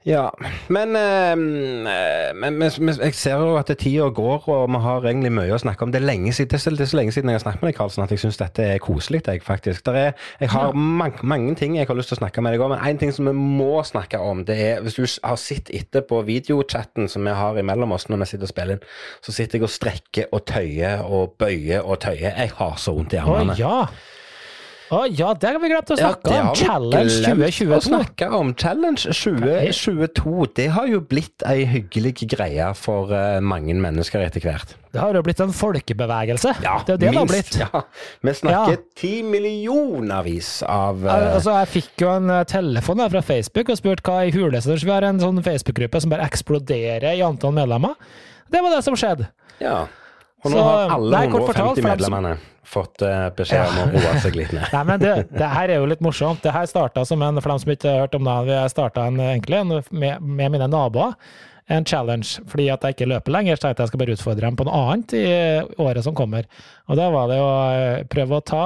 ja. Men, eh, men, men, men jeg ser jo at tida går, og vi har egentlig mye å snakke om. Det er, lenge siden, det er, så, det er så lenge siden jeg har snakket med deg, Karlsen, at jeg syns dette er koselig. Jeg, faktisk. Der er, jeg har mang, mange ting jeg har lyst til å snakke med deg om, men én ting som vi må snakke om, det er Hvis du har sett etter på videochatten som vi har imellom oss når vi sitter og spiller inn, så sitter jeg og strekker og tøyer og bøyer og tøyer. Jeg har så vondt i Å ja! Å ja, det har vi glemt å snakke ja, om! Challenge 2022. Å snakke om Challenge 2022. Det har jo blitt ei hyggelig greie for eh, mange mennesker etter hvert. Det har jo blitt en folkebevegelse. det er det minst, det har blitt. Ja. Vi snakker Ja. ti millionervis av Al- eh, Altså, jeg fikk jo en eh, telefon fra Facebook og spurte hva i huleste Vi har en sånn Facebook-gruppe som bare eksploderer i antall medlemmer. Det var det som skjedde. Ja. Og nå Så, har alle nei, kort 150 fortalt, for som- medlemmene fått eh, beskjed om å roe seg litt ned. Nei, men det, det her er jo litt morsomt. Det her starta som en, for dem som ikke har hørt om det, vi starta en, egentlig en, med, med mine naboer. En challenge, fordi at jeg ikke løper lenger, så tenkte jeg skal bare utfordre dem på noe annet i året som kommer. Og da var det å eh, prøve å ta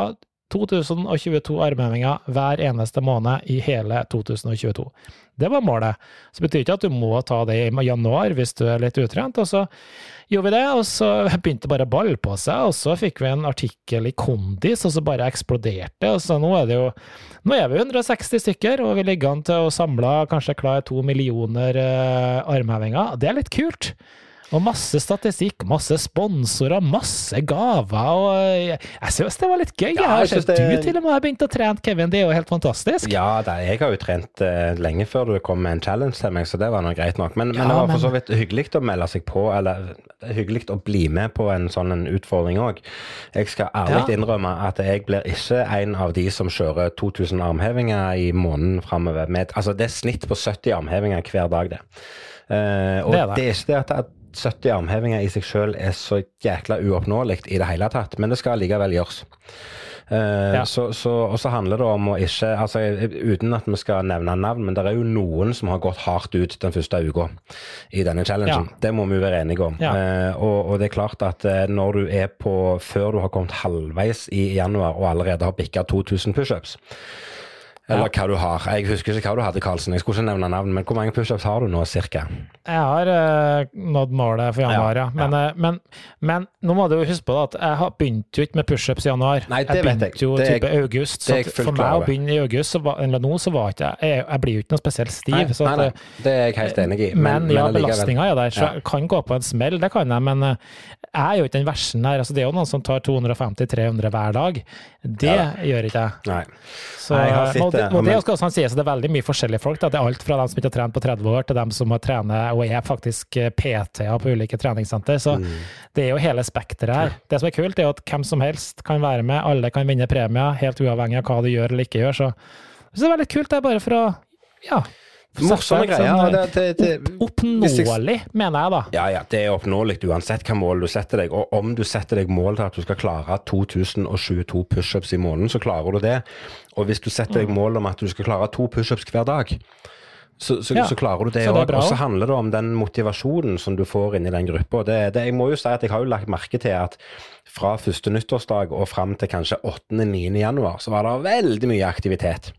2022 armhevinger hver eneste måned i hele 2022. Det var målet. Så betyr ikke at du må ta det i januar hvis du er litt utrent. Og så gjorde vi det, og så begynte bare å balle på seg, og så fikk vi en artikkel i Kondis, og så bare eksploderte. og så nå er det jo nå er vi 160 stykker, og vi ligger an til å samle kanskje klare to millioner eh, armhevinger. Det er litt kult. Og masse statistikk, masse sponsorer, masse gaver. og Jeg, jeg syns det var litt gøy. Ja, jeg har sett det... du til og med har begynt å trene, Kevin. Det er jo helt fantastisk. Ja, det, jeg har jo trent uh, lenge før du kom med en challenge til meg, så det var nå greit nok. Men, men det var for så vidt hyggelig å melde seg på, eller hyggelig å bli med på en sånn en utfordring òg. Jeg skal ærlig ja. innrømme at jeg blir ikke en av de som kjører 2000 armhevinger i måneden framover. Altså, det er snitt på 70 armhevinger hver dag, det. Uh, og det er, det. det er ikke det at 70 armhevinger i seg selv er så jækla uoppnåelig i det hele tatt, men det skal likevel gjøres. Uh, ja. så, så, og så handler det om å ikke altså Uten at vi skal nevne navn, men det er jo noen som har gått hardt ut den første uka i denne challengen. Ja. Det må vi være enige om. Ja. Uh, og, og, det er klart at uh, når du er på Før du har kommet halvveis i januar og allerede har bikka 2000 pushups, eller hva du har. Jeg husker ikke hva du hadde, Karlsen. Jeg skulle ikke nevne navn, men hvor mange pushups har du nå, cirka? Jeg har uh, nådd målet for januar, ja. Men, ja. Uh, men, men, nå må du huske på at jeg begynte jo ikke med pushups i januar. Nei, det jeg vet jeg. jo type jeg, august. Så for meg å begynne i august, var, eller nå, så var ikke jeg Jeg, jeg blir jo ikke noe spesielt stiv. Nei, nei, nei, det er jeg helt enig i. Men, men ja, belastninga er der. Så jeg kan gå på en smell, det kan jeg. Men uh, jeg er jo ikke den versen her. Altså, det er jo noen som tar 250-300 hver dag. Det gjør ikke jeg. Nei. Så, Nei, og det, og det skal også sies, det er veldig mye forskjellige folk. Da. Det er alt fra dem som ikke har trent på 30 år, til dem som har trent og er faktisk eh, PT-er på ulike treningssenter. Så mm. det er jo hele spekteret her. Det som er kult, er at hvem som helst kan være med, alle kan vinne premier, helt uavhengig av hva du gjør eller ikke gjør. Så, så det er veldig kult, det er bare for å ja, Morsomme greier. Det, det, det, oppnåelig, mener jeg da. Ja, ja, det er oppnåelig uansett hva mål du setter deg. Og om du setter deg mål til at du skal klare 2022 pushups i måneden, så klarer du det. Og hvis du setter deg mm. mål om at du skal klare to pushups hver dag, så, så, ja, så, klarer du det òg. Og så handler det om den motivasjonen som du får inn i den gruppa. Jeg må jo si at jeg har jo lagt merke til at fra første nyttårsdag og fram til kanskje 8.-9. januar, så var det veldig mye aktivitet.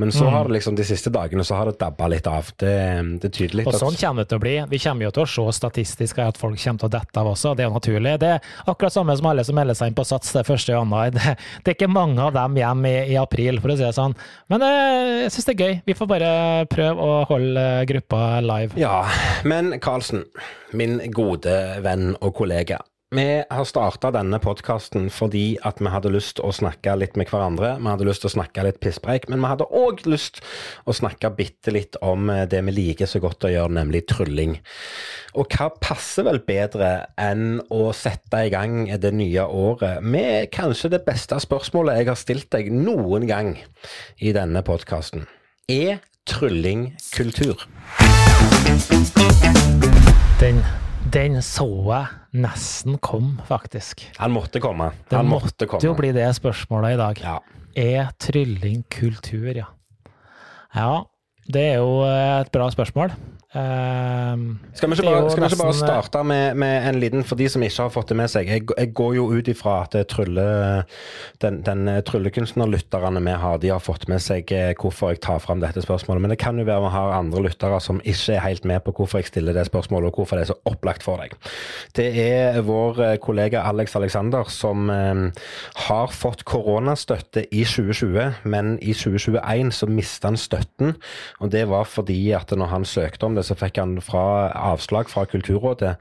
Men så mm. har det liksom de siste dagene så har det dabba litt av. Det, det er tydelig. Og sånn kommer det til å bli. Vi kommer jo til å se statistisk at folk kommer til å dette av også, det er jo naturlig. Det er akkurat samme som alle som melder seg inn på Sats det første januar. Det, det, er ikke mange av dem hjem i, i, april, for å si det sånn. Men eh, jeg syns det er gøy. Vi får bare prøve å holde gruppa live. Ja, men Karlsen, min gode venn og kollega. Vi har starta denne podkasten fordi at vi hadde lyst å snakke litt med hverandre. Vi hadde lyst til å snakke litt pisspreik, men vi hadde òg lyst å snakke bitte litt om eh, det vi liker så godt å gjøre, nemlig trylling. Og hva passer vel bedre enn å sette i gang det nye året med kanskje det beste spørsmålet jeg har stilt deg noen gang i denne podkasten. Er trylling kultur? Den den så jeg nesten kom, faktisk. Han måtte komme. Han det måtte, måtte jo bli det spørsmålet i dag. Ja. Er trylling kultur, ja? Ja, det er jo et bra spørsmål. Um, skal vi ikke bare, vi ikke bare starte med, med, en liten, for de som ikke har fått det med seg. Jeg, jeg går jo ut ifra at trylle, den, den tryllekunstnerlytterne vi har, de har fått med seg eh, hvorfor jeg tar fram dette spørsmålet. Men det kan jo være vi har andre lyttere som ikke er helt med på hvorfor jeg stiller det spørsmålet, og hvorfor det er så opplagt for deg. Det er vår eh, kollega Alex Alexander som um, har fått koronastøtte i 2020, men i 2021 så mista han støtten. Og det var fordi at når han søkte om det, så fikk han fra avslag fra Kulturrådet,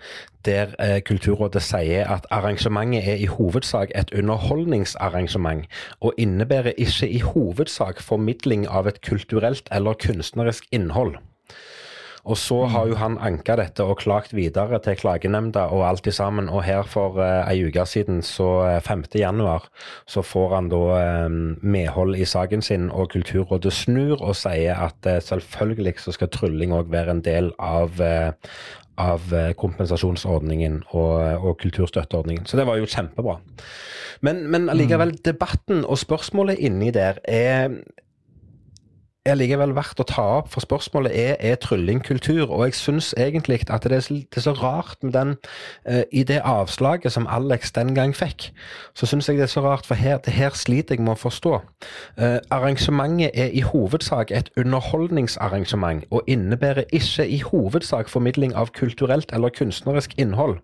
der eh, Kulturrådet sier at arrangementet er i hovedsak et underholdningsarrangement, og innebærer ikke i hovedsak formidling av et kulturelt eller kunstnerisk innhold. Og så har jo han anka dette og klagt videre til klagenemnda og alt i sammen. Og her for uh, ei uke siden, så 5. Eh, januar, så får han da um, medhold i saken sin, og Kulturrådet snur og sier at uh, selvfølgelig så skal trylling òg være en del av, uh, av kompensasjonsordningen og, og, kulturstøtteordningen. Så det var jo kjempebra. Men, men allikevel, mm. debatten og spørsmålet inni der er er likevel verdt å ta opp, for spørsmålet er er trylling kultur. Og jeg syns egentlig at det er, så, det er så rart med den uh, I det avslaget som Alex den gang fikk, så syns jeg det er så rart, for her, det her sliter jeg med å forstå. Uh, arrangementet er i hovedsak et underholdningsarrangement, og innebærer ikke i hovedsak formidling av kulturelt eller kunstnerisk innhold.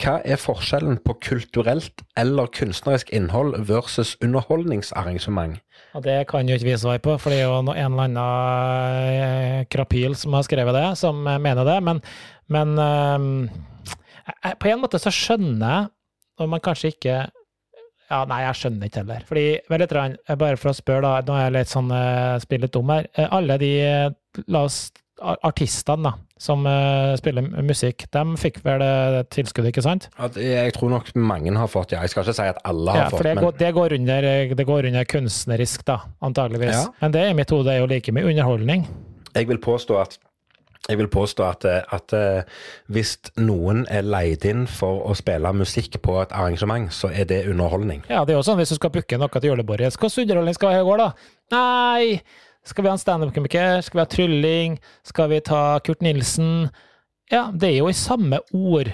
Hva er forskjellen på kulturelt eller kunstnerisk innhold versus underholdningsarrangement? Og Det kan jo ikke vi svare på, for det er jo en eller annen eh, krapyl som har skrevet det, som mener det. Men, men um, på en måte så skjønner jeg, og man kanskje ikke ja, Nei, jeg skjønner ikke heller. Fordi, vel, bare for å spørre, da, nå er jeg litt sånn, spiller litt dum her. Alle de, la oss artistene da, som uh, spiller musikk, de fikk vel uh, tilskudd, ikke sant? jeg tror nok mange har fått, ja. Jeg skal ikke si at alle har ja, fått. Det, men... går, det, går under, det går under kunstnerisk, da, antageligvis. Ja. Men det i mitt hode er jo like mye underholdning. Jeg vil påstå at jeg vil påstå at, at, hvis noen er leid inn for å spille musikk på et arrangement, så er det underholdning. Ja, det er jo sånn hvis du skal booke noe til julebordet. Hvilken underholdning skal vi ha i går, da? Nei, skal vi ha en standup-komiker? Skal vi ha trylling? Skal vi ta Kurt Nilsen? Ja, det er jo i samme ord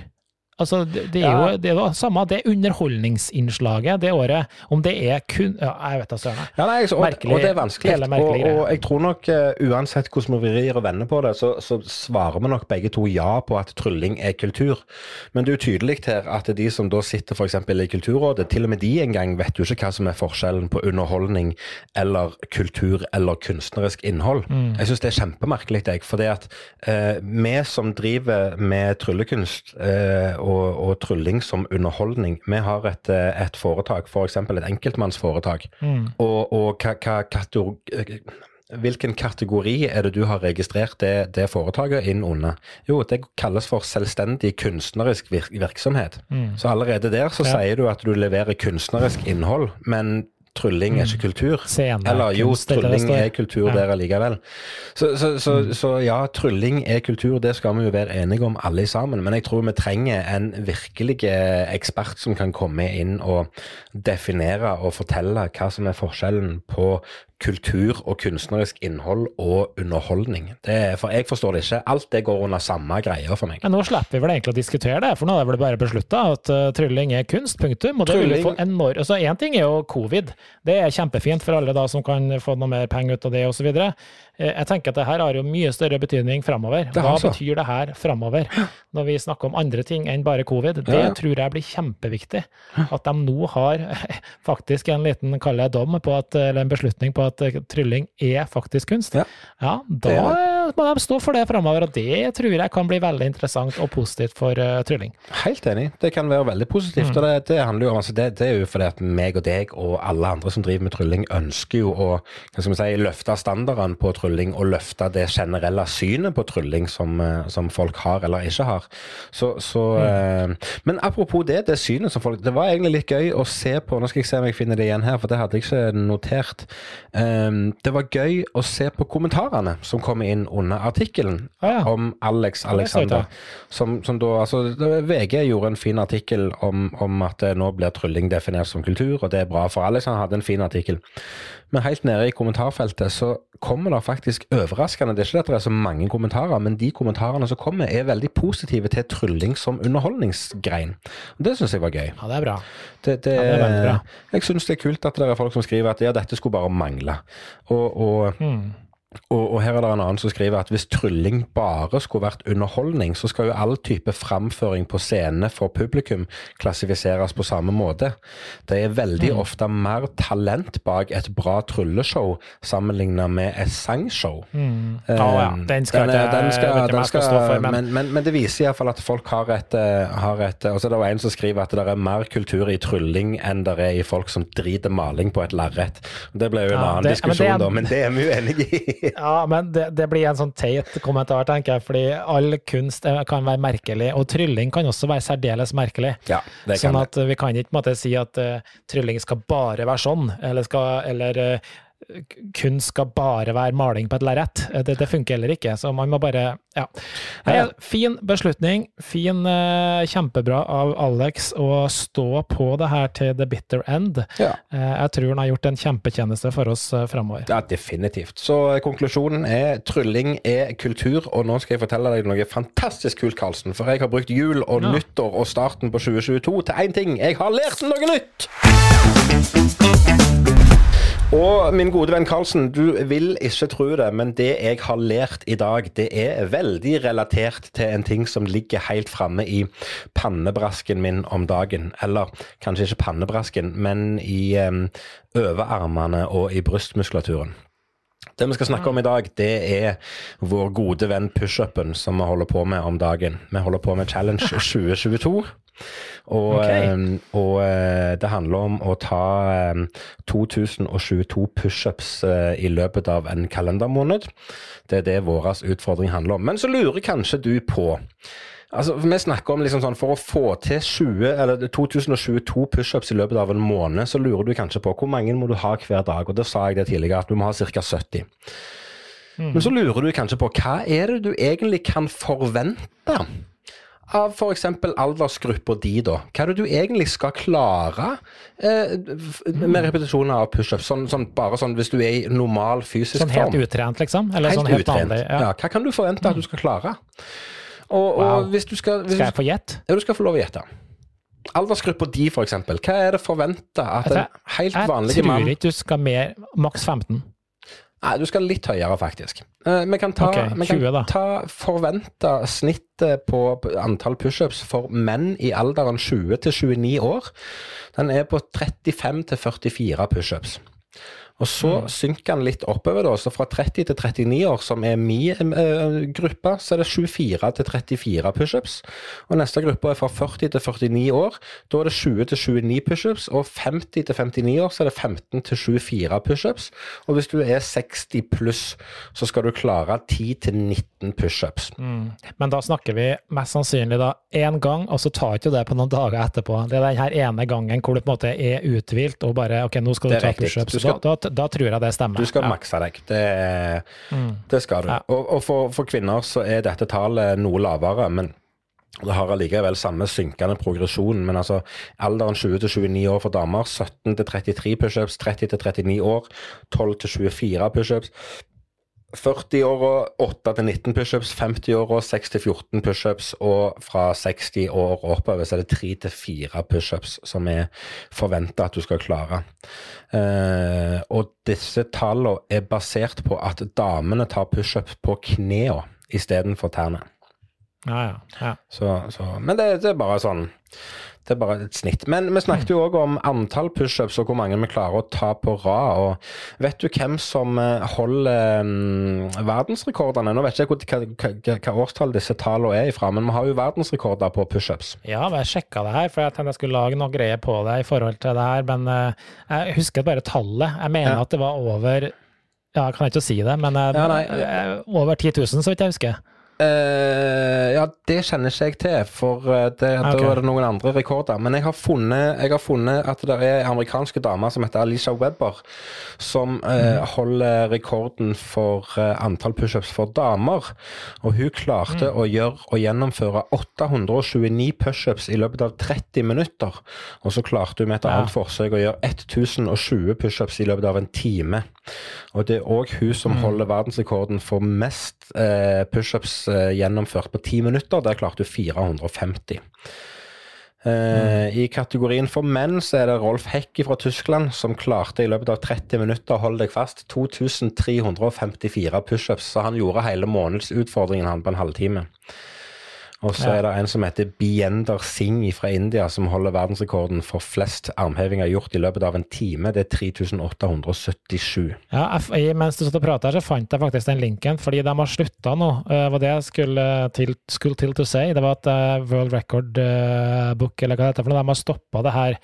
Altså, det, det, er jo det er samme det underholdningsinnslaget det året. Om det er kun ja, Jeg vet da søren. Ja, nei, og, merkelig, og det er vanskelig. Og, og, jeg tror nok uh, uansett hvordan vi vrir og vender på det, så, så, svarer vi nok begge to ja på at trylling er kultur. Men det er jo tydelig her at de som da sitter f.eks. i Kulturrådet, til og med de en gang vet jo ikke hva som er forskjellen på underholdning eller kultur eller kunstnerisk innhold. Mm. Jeg syns det er kjempemerkelig, jeg. For det at uh, vi som driver med tryllekunst uh, og, og, trylling som underholdning. Vi har et, eh, et foretak, f.eks. For et enkeltmannsforetak. Mm. Og, og hva, hva kategori, Hvilken kategori er det du har registrert det, det, foretaket inn under? Jo, det kalles for selvstendig kunstnerisk virksomhet. Mm. Så allerede der så ja. sier du at du leverer kunstnerisk innhold, men trylling er ikke mm. kultur. Scene, Eller jo, trylling er kultur ja. der allikevel. Så, så, så, mm. så, ja, trylling er kultur, det skal vi jo være enige om alle sammen. Men jeg tror vi trenger en virkelig ekspert som kan komme inn og definere og fortelle hva som er forskjellen på kultur og kunstnerisk innhold og underholdning. Det, for jeg forstår det ikke. Alt det går under samme greia for meg. Men nå slipper vi vel egentlig å diskutere det, for nå er det vel bare beslutta at uh, trylling er kunst, punktum. Og det vil få enorm... Altså, Én ting er jo covid, det er kjempefint for alle da som kan få noe mer penger ut av det osv. Eh, jeg tenker at det her har jo mye større betydning framover. Hva betyr det her framover? Når vi snakker om andre ting enn bare covid. Det ja. tror jeg blir kjempeviktig. At de nå har faktisk en liten kall dom på at, eller en beslutning på at eh, trylling er faktisk kunst. Ja, ja da må de stå for det framover. Og det tror jeg kan bli veldig interessant og positivt for uh, trylling. Helt enig. Det kan være veldig positivt. Mm. og det, det, handler jo om, altså det, det, er jo fordi at meg og deg og alle andre som driver med trylling, ønsker jo å si, løfte standardene på trylling og løfte det generelle synet på trylling som, eh, som folk har eller ikke har. Så, så, mm. uh, men apropos det, det synet som folk Det var egentlig litt gøy å se på. Nå skal jeg se om jeg finner det igjen her, for det hadde jeg ikke notert. Um, det var gøy å se på kommentarene som kom inn under artikkelen ah, ja. om Alex Alexander. Som, som da, altså, VG gjorde en fin artikkel om, om at nå blir trylling definert som kultur, og det er bra for Alex. Han hadde en fin artikkel. Men helt nede i kommentarfeltet så kommer det faktisk overraskende Det er ikke at det er så mange kommentarer, men de kommentarene som kommer, er veldig positive til trylling som underholdningsgrein. Og Det syns jeg var gøy. Ja, det er bra. Det, det, ja, det er veldig bra. Jeg syns det er kult at det er folk som skriver at ja, dette skulle bare mangle. Og, og mm. Og, og, her er det en annen som skriver at hvis trylling bare skulle vært underholdning, så skal jo all type framføring på scene for publikum klassifiseres på samme måte. Det er veldig mm. ofte mer talent bak et bra trylleshow sammenlignet med et sangshow. Mm. Oh, ja. Den skal den, den skal, den skal, for. Men, men, men, men det viser iallfall at folk har et, eh, har et Og så er det en som skriver at det er mer kultur i trylling enn det er i folk som driter maling på et lerret. Det ble jo en ja, annen det, diskusjon, men er... da, men det er vi uenige i. ja, men det, det, blir en sånn teit kommentar, tenker jeg, fordi all kunst kan være merkelig, og trylling kan også være særdeles merkelig. Ja, sånn at vi kan ikke måte, si at uh, trylling skal bare være sånn, eller, skal, eller uh, kunst skal bare være maling på et lerret. Det, det, funker heller ikke. Så man må bare Ja. Nei, fin beslutning. Fin, uh, kjempebra av Alex å stå på det her til the bitter end. Ja. Uh, jeg tror han har gjort en kjempetjeneste for oss uh, framover. Ja, definitivt. Så konklusjonen er trylling er kultur, og nå skal jeg fortelle deg noe fantastisk kult, Karlsen. For jeg har brukt jul og ja. nyttår og starten på 2022 til én ting. Jeg har lært noe nytt! Og min gode venn Karlsen, du vil ikke tro det, men det jeg har lært i dag, det er veldig relatert til en ting som ligger helt framme i pannebrasken min om dagen. Eller kanskje ikke pannebrasken, men i um, overarmene og i brystmuskulaturen. Det vi skal snakke om i dag, det er vår gode venn pushupen som vi holder på med om dagen. Vi holder på med Challenge 2022. Og, okay. Ehm, og, eh, det handler om å ta 2022 ehm, pushups eh, i løpet av en kalendermåned. Det er det vår utfordring handler om. Men så lurer kanskje du på Altså, Vi snakker om liksom sånn, For å få til 20, eller 2022 pushups i løpet av en måned, så lurer du kanskje på hvor mange må du ha hver dag. og Da sa jeg det tidligere, at du må ha ca. 70. Mm. Men så lurer du kanskje på hva er det du egentlig kan forvente av f.eks. aldersgruppa di, da? Hva er det du egentlig skal klare eh, med repetisjoner av pushups? Sånn, sånn, bare sånn hvis du er i normal fysisk form. Sånn helt utrent, liksom? Eller helt sånn helt utrent. Vanlig, ja. ja. Hva kan du forvente at du skal klare? Og, og hvis du skal hvis, Skal jeg få gjette? Ja, du skal få lov å gjette. Aldersgruppa di, f.eks. Hva er det forventa at en helt vanlig mann Jeg tror ikke du skal mer Maks 15. Nei, du skal litt høyere, faktisk. Uh, vi kan ta, okay, 20, vi kan ta forventa snittet på antall pushups for menn i alderen 20 til 29 år. Den er på 35 til 44 pushups. Og så mm. synker han litt oppover, da. Så fra 30 til 39 år, som er min uh, gruppe, så er det 24 til 34 pushups. Og neste gruppe er fra 40 til 49 år. Da er det 20 til 29 pushups. Og 50 til 59 år så er det 15 til 24 pushups. Og hvis du er 60 pluss, så skal du klare 10 til 19 pushups. Mm. Men da snakker vi mest sannsynlig da én gang, og så tar ikke det på noen dager etterpå. Det er den her ene gangen hvor du på en måte er uthvilt og bare OK, nå skal du ta pushups. Da, da da tror jeg det stemmer. Du skal ja. makse deg. Det, mm. det skal du. Ja. Og, og for, for, kvinner så er dette tallet noe lavere, men det har allikevel samme synkende progresjon. Men altså alderen 20 til 29 år for damer, 17 til 33 pushups, 30 til 39 år, 12 til 24 pushups. 40-åra 8 til 19 pushups, 50-åra 6 til 14 pushups, og fra 60 år oppover så er det 3 til 4 pushups som er forventa at du skal klare. Eh, og disse tallene er basert på at damene tar pushups på knærne istedenfor tærne. Ja, ja. ja. Så, så, men det, det er bare sånn det er bare et snitt. Men vi snakket jo òg om antall pushups og hvor mange vi klarer å ta på rad. og Vet du hvem som eh, holder um, verdensrekordene? Nå vet jeg ikke hva, hva, hva årstall disse tallene er ifra, men vi har jo verdensrekorder på pushups. Ja, jeg sjekka det her, for jeg tenkte jeg skulle lage noe greier på det i forhold til det her. Men uh, jeg husker bare tallet. Jeg mener ja. at det var over ja, jeg kan ikke si det, men uh, ja, over 10 000, så vidt jeg husker. Uh, ja, det kjenner ikke jeg til, for uh, det, okay. da er det noen andre rekorder. Men jeg har, funnet, jeg har funnet at det er amerikanske damer som heter Alicia Webber, som uh, mm. holder rekorden for antall pushups for damer. Og hun klarte mm. å gjøre og gjennomføre 829 pushups i løpet av 30 minutter. Og så klarte hun med et ja. annet forsøk å gjøre 1020 pushups i løpet av en time. Og det er òg hun som mm. holder verdensrekorden for mest pushups Eh, gjennomført på ti minutter. Der klarte du 450. Uh, I kategorien for menn så er det Rolf Hekki fra Tyskland som klarte i løpet av 30 minutter, hold deg fast, 2354 pushups. Så han gjorde hele månedsutfordringen han på en halvtime. Og så er det en som heter Biender Singh fra India, som holder verdensrekorden for flest armhevinger gjort i løpet av en time. Det er 3877. Ja, mens du satt og prata her, så fant jeg faktisk den linken, fordi de har slutta nå. Det uh, var det jeg skulle til, skulle til to si. Det var et uh, World Record uh, Book, eller hva det heter, for de har stoppa det her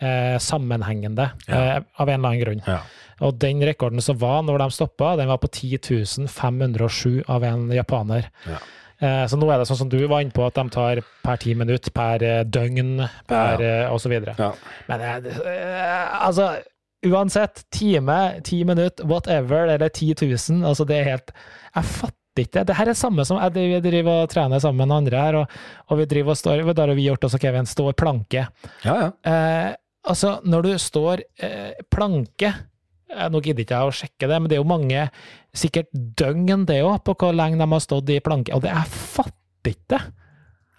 Eh, sammenhengende ja. av en eller annen grunn. Ja. Og den rekorden som var når de stoppa, den var på 10.507 av en japaner. Ja. Eh, så nå er det sånn som du var inne på, at de tar per ti minutter, per eh, døgn, per ja. Eh, osv. Ja. Men altså uansett, time, ti minutter, whatever, eller 10 000, altså det er helt Jeg fatter ikke det. Det her er samme som jeg driver- driver og trener sammen med andre her, og, og vi driver og står da har vi gjort også, Kevin. Står planke. Ja, ja. Eh, altså, når du står eh, planke Nå gidder ikke jeg å sjekke det, men det er jo mange, sikkert døgn det òg, på hvor lenge de har stått i planke. Og det jeg fatter ikke det.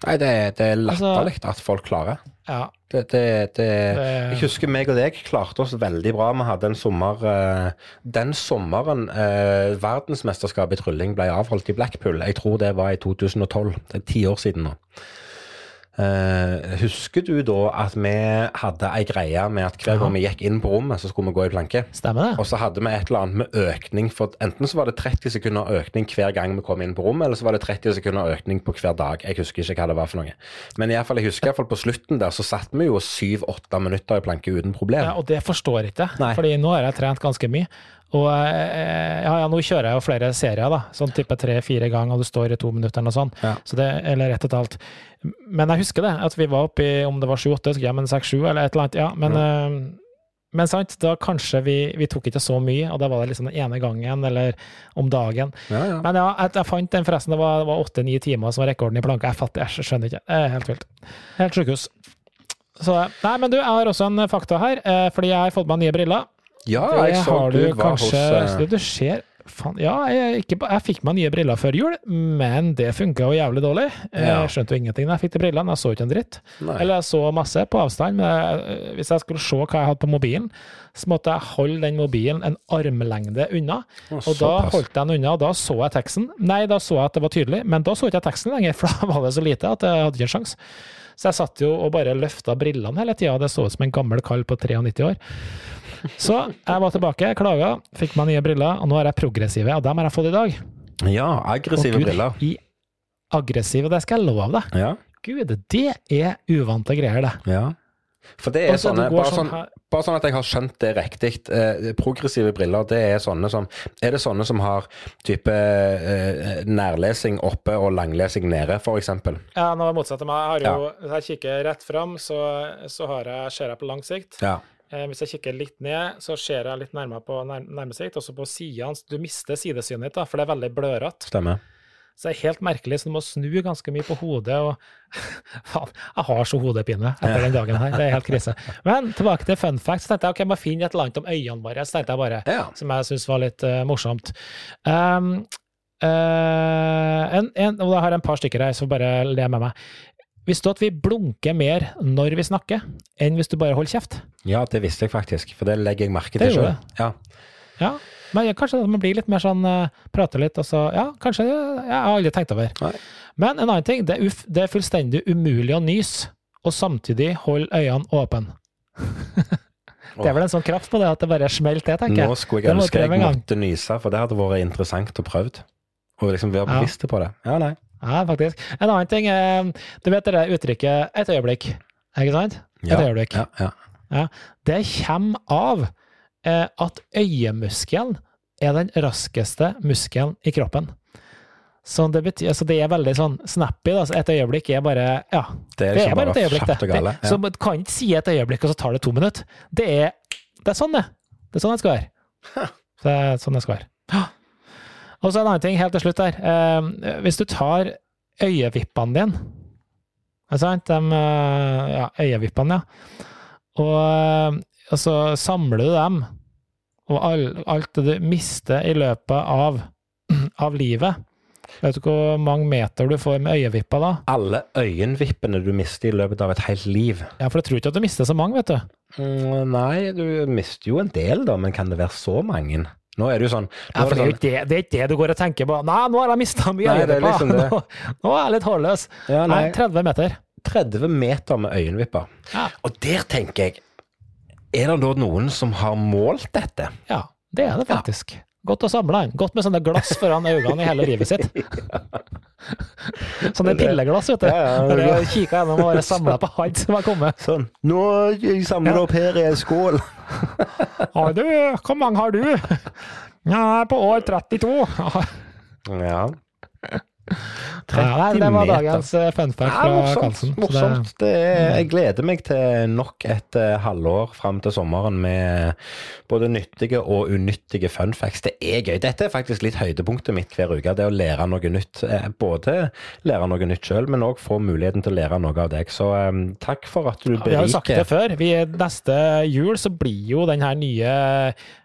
Nei, det, er- det er Altså- at folk klarer. Ja, Det, det, det, Det- jeg husker meg og deg klarte oss veldig bra. Vi hadde en sommer eh, Den sommeren eh, verdensmesterskapet i trylling ble avholdt i Blackpool, jeg tror det var i 2012. Det er ti år siden nå. Eh, husker du da at vi hadde ei greie med at hver gang vi gikk inn på rommet, så skulle vi gå i planke? stemmer det? Og så hadde vi et eller annet med økning. for Enten så var det 30 sekunder økning hver gang vi kom inn på rommet, eller så var det 30 sekunder økning på hver dag. Jeg husker ikke hva det var for noe. Men i fall, jeg husker iallfall på slutten der, så satt vi jo syv-åtte minutter i planke uten problem. Ja, og det forstår jeg ikke, Nei. fordi nå har jeg trent ganske mye. Og eh, ja, ja, nå kjører jeg jo flere serier, da. Sånn type tre-fire ganger, og du står i to minutter eller sånt. Ja. Så det, eller ett og et halvt. Men jeg husker det, at vi var oppe i om det var sju-åtte, ja, men seks-sju, eller et eller annet. Ja, men, eh, men sant, da kanskje vi, vi tok ikke så mye, og da var det liksom den ene gangen, eller om dagen. Ja, ja. Men ja, jeg, jeg fant den forresten, det var det var åtte-ni timer som var rekorden i planka. Jeg fatter, jeg skjønner ikke. Det er helt vilt. Helt sjukehus. Så, nei, men du, jeg har også en fakta her, eh, fordi jeg har fått meg nye briller. Ja, Det jeg så har du du kanskje hos eh, Det skjer Faen, ja, jeg, ikke, jeg fikk meg nye briller før jul, men det funka jo jævlig dårlig. Jeg skjønte jo ingenting da jeg fikk de brillene, jeg så ikke en dritt. Nei. Eller jeg så masse på avstand, men jeg, hvis jeg skulle se hva jeg hadde på mobilen, så måtte jeg holde den mobilen en armlengde unna. Å, Og da pass. holdt jeg den unna, og da så jeg teksten. Nei, da så jeg at det var tydelig, men da så ikke jeg teksten lenger, for da var det så lite at jeg hadde ikke en sjanse. Så jeg satt jo og bare løfta brillene hele tida, det så ut som en gammel kall på 93 år. Så jeg var tilbake, klaga, fikk meg nye briller, og nå er jeg progressive, og dem har jeg fått i dag. Ja, aggressive Og Gud, briller. I aggressive, det skal jeg love deg. Ja, Gud, det er uvante greier, det. ja. For det er Også sånne bare sånn sånn, her- bare sånn at jeg har skjønt det riktig. Eh, progressive briller, det er sånne som Er det sånne som har type eh, nærlesing oppe og langlesing nede, f.eks.? Ja, nå motsatte meg. Jeg har jo, ja. jeg kikker rett fram, så, så har jeg, ser jeg på lang sikt. Ja. Eh, hvis jeg kikker litt ned, så ser jeg litt nærmere på nær, nærmesikt. Også på sidene. Du mister sidesynet ditt, da, for det er veldig blørete. Stemmer. Så det er helt merkelig, så du må snu ganske mye på hodet. og Faen, jeg har så hodepine etter den dagen her. Det er helt krise. Men tilbake til fun facts. Så tenkte jeg ok, jeg må finne et eller annet om øynene våre. Så tenkte jeg bare, Ja. Som jeg syns var litt uh, morsomt. Um, uh, en, en, og jeg har en par stykker her, så bare le med meg. Visste du at vi blunker mer når vi snakker, enn hvis du bare holder kjeft? ja, det visste jeg faktisk, for det legger jeg merke Det til sjøl. Ja. Ja, men kanskje man blir litt mer sånn uh, Prater litt, og så Ja, kanskje det, Jeg har aldri tenkt over. Nei. Men en annen ting, det er, uf, det er fullstendig umulig å nyse, og samtidig holde øynene åpne. det er vel en sånn kraft på det at det bare smelter til, tenker jeg. Nå skulle jeg ønske jeg måtte nyse, for det hadde vært interessant å prøve. Og liksom være bevisst på det. Ja, nei. Ja, faktisk. En annen ting, eh, du vet det uttrykket 'et øyeblikk', ikke sant? Et Ja, øyeblikk. Ja, ja. Det kommer av eh, at øyemuskelen er den raskeste muskelen i kroppen. Så det betyr, altså det er veldig sånn snappy. Da. Så et øyeblikk er bare Ja, Det er det liksom er bare et øyeblikk, det. det så man kan ikke si et øyeblikk, og så tar det to minutter. Det er, det er sånn det. Det er sånn det skal være. Så det er sånn det skal være. Og så en annen ting helt til slutt her. Eh, hvis du tar øyevippene dine, er det? De, eh, ja, øyevippene, ja. Og, eh, og så samler du dem, og all, alt det du mister i løpet av, av livet Vet du hvor mange meter du får med øyevipper da? Alle øyenvippene du mister i løpet av et helt liv. Ja, for jeg tror ikke at du mister så mange, vet du. Mm, nei, du mister jo en del, da, men kan det være så mange? Nå er det jo sånn, Ja, det er jo sånn det, det er ikke det du går og tenker på. Nei, nå har jeg mista mye Nei, er øyevipper. liksom. Nå, nå er jeg litt hårløs. ja, Nei, nei, 30 meter. 30 meter med øyenvipper. Ja. Og der tenker jeg Er det da noen som har målt dette? Ja, det er det faktisk. Godt å samle den. Godt med sånne glass foran øynene i hele livet sitt. Sånne pilleglass, vet du. Ja, ja, Når ja. kikka gjennom og bare samler på alt som har kommet. Sånn. Nå jeg samler Ja. opp her i en skål. Har du? Hvor mange har du? Ja, jeg er på år 32. Ja. 30 Ja, det var dagens eh, fun fact Ja, fra morsomt. Karlsen. så det- morsomt. Det er, jeg gleder meg til nok et eh, halvår fram til sommeren med både nyttige og unyttige fun facts. Det er gøy. Dette er faktisk litt høydepunktet mitt hver uke. Det å lære noe nytt. Eh, Både lære noe nytt sjøl, men òg få muligheten til å lære noe av deg. Så um, takk for at du Vi har jo sagt det før. Vi, neste jul så blir jo den her nye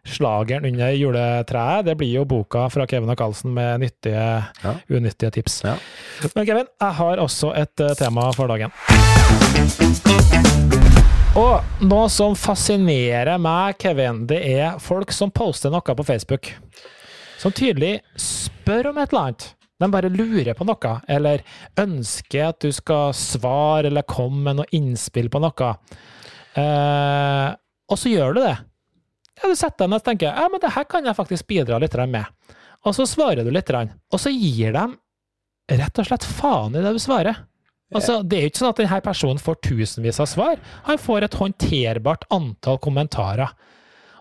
slageren under juletreet. Det blir jo boka fra Kevin og Karlsen med nyttige, Ja. unyttige tips. Ja. Men Kevin, jeg har også et eh, tema for dagen. Og noe som fascinerer meg, Kevin, det er folk som poster noe på Facebook. Som tydelig spør om et eller annet. De bare lurer på noe, eller ønsker at du skal svare eller komme med noe innspill på noe. Eh, og så gjør du det. Ja, du setter deg ned og tenker ja, men det her kan jeg faktisk bidra litt med. Og så svarer du litt, og så gir de rett og slett faen i det du svarer. Altså, Det er jo ikke sånn at denne personen får tusenvis av svar. Han får et håndterbart antall kommentarer.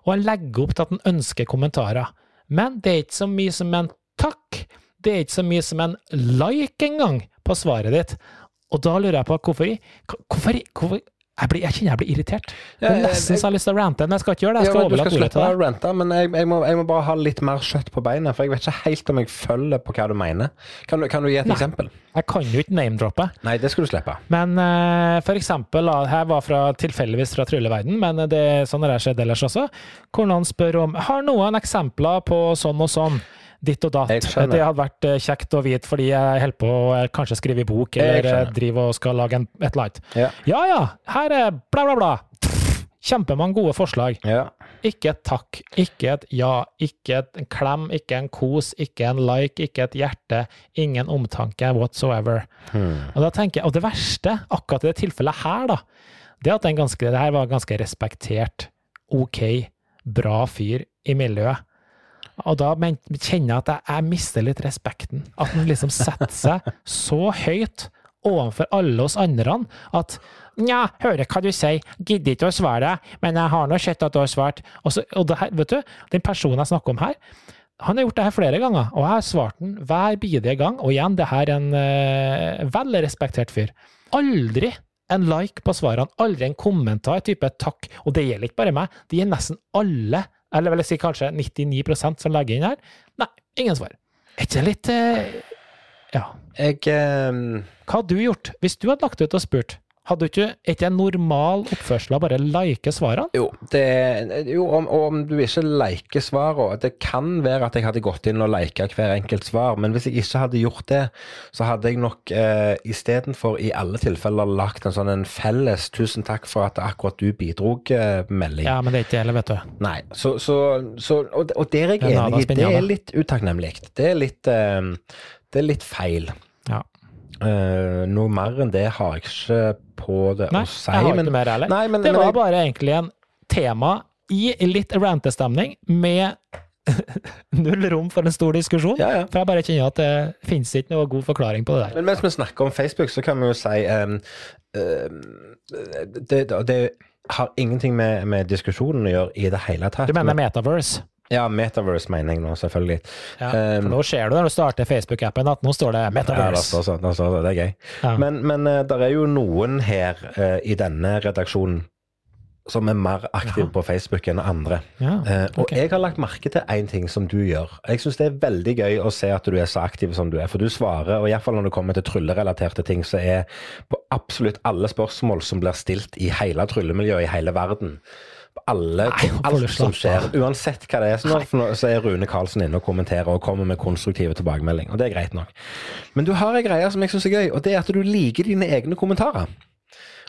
Og han legger opp til at han ønsker kommentarer. Men det er ikke så mye som en takk. Det er ikke så mye som en like engang på svaret ditt. Og da lurer jeg på hvorfor i- Hvorfor, hvorfor jeg, blir, jeg kjenner jeg blir irritert. Det Ja, er jeg- nesten så jeg har lyst til å rante, men jeg skal ikke gjøre det. Jeg Ja, skal du overlate ordet til deg. rante, men jeg, jeg, må, jeg må bare ha litt mer kjøtt på beina, for jeg vet ikke helt om jeg følger på hva du mener. Kan du, kan du gi et Nei. eksempel? Jeg kan jo ikke name-droppe. Nei, det skal du slippe. Men uh, for eksempel, her var fra, tilfeldigvis fra trylleverden, men det sånn har det skjedd ellers også, hvor noen spør om har noen eksempler på sånn og sånn. Ditt og datt. Det hadde vært eh, kjekt å vite, fordi jeg holder på å eh, kanskje skrive i bok, eller eh, driver og skal lage en, et eller annet. Ja. Ja ja, her er bla, bla, bla. Kjempemange gode forslag. Ja. Ikke et takk, ikke et ja, ikke et en klem, ikke en kos, ikke en like, ikke et hjerte, ingen omtanke whatsoever. Hmm. Og da tenker jeg, og det verste, akkurat i det tilfellet her, da, det at den ganske, det her var ganske respektert, ok, bra fyr i miljøet. Og da kjenner jeg at jeg, jeg mister litt respekten. At han liksom setter seg så høyt overfor alle oss andre at Nja, hører hva du sier, gidder ikke å svare deg, men jeg har nå sett at du har svart. Og, så, og det her, vet du, den personen jeg snakker om her, han har gjort det her flere ganger, og jeg har svart den hver bidige gang. Og igjen, det her er en uh, vel respektert fyr. Aldri en like på svarene, aldri en kommentar, type takk. Og det gjelder ikke bare meg, det gjelder nesten alle, eller vil jeg si kanskje 99% som legger inn her. Nei, ingen svar. Er ikke det litt eh, Ja. Jeg um... Hva hadde du gjort hvis du hadde lagt ut og spurt? Hadde du ikke, er ikke en normal oppførsel å bare like svarene? Jo, det, jo om, om du ikke liker svarene Det kan være at jeg hadde gått inn og lika hver enkelt svar, men hvis jeg ikke hadde gjort det, så hadde jeg nok eh, istedenfor i alle tilfeller lagt en sånn en felles 'tusen takk for at akkurat du bidrog'-melding. Ja, men det er ikke det heller, vet du. Nei, så, så, så og, og det er jeg enig i. Det er litt utakknemlig. Det er litt, eh, det er litt feil. Eh, noe mer enn det har jeg ikke på det Nei, å si. jeg har men- ikke mer heller. Nei, men, det men var jeg, bare egentlig en tema i litt rantestemning med null rom for en stor diskusjon. ja, ja. For jeg bare kjenner at det finnes ikke noe god forklaring på det der. Men mens vi snakker om Facebook, så kan vi jo si um, uh, det, det har ingenting med, med diskusjonen å gjøre i det hele tatt. Du mener Men- Metaverse? Ja, Metaverse mener jeg nå, selvfølgelig. Ja, Um, for nå ser du når du starter Facebook-appen at nå står det Ja, det Metaverse. står sånn, det står det er gøy. Ja. Men, men uh, det er jo noen her uh, i denne redaksjonen som er mer aktive ja. på Facebook enn andre. Ja, Eh, og jeg har lagt merke til én ting som du gjør. Jeg syns det er veldig gøy å se at du er så aktiv som du er. For du svarer, og iallfall når det kommer til tryllerelaterte ting, så er på absolutt alle spørsmål som blir stilt i hele tryllemiljøet i hele verden. På alle, Nei, alt som skjer. Uansett hva det er. Så, nå, så er Rune Karlsen inne og kommenterer og kommer med konstruktive tilbakemelding. Og det er greit nok. Men du har ei greie som jeg syns er gøy, og det er at du liker dine egne kommentarer.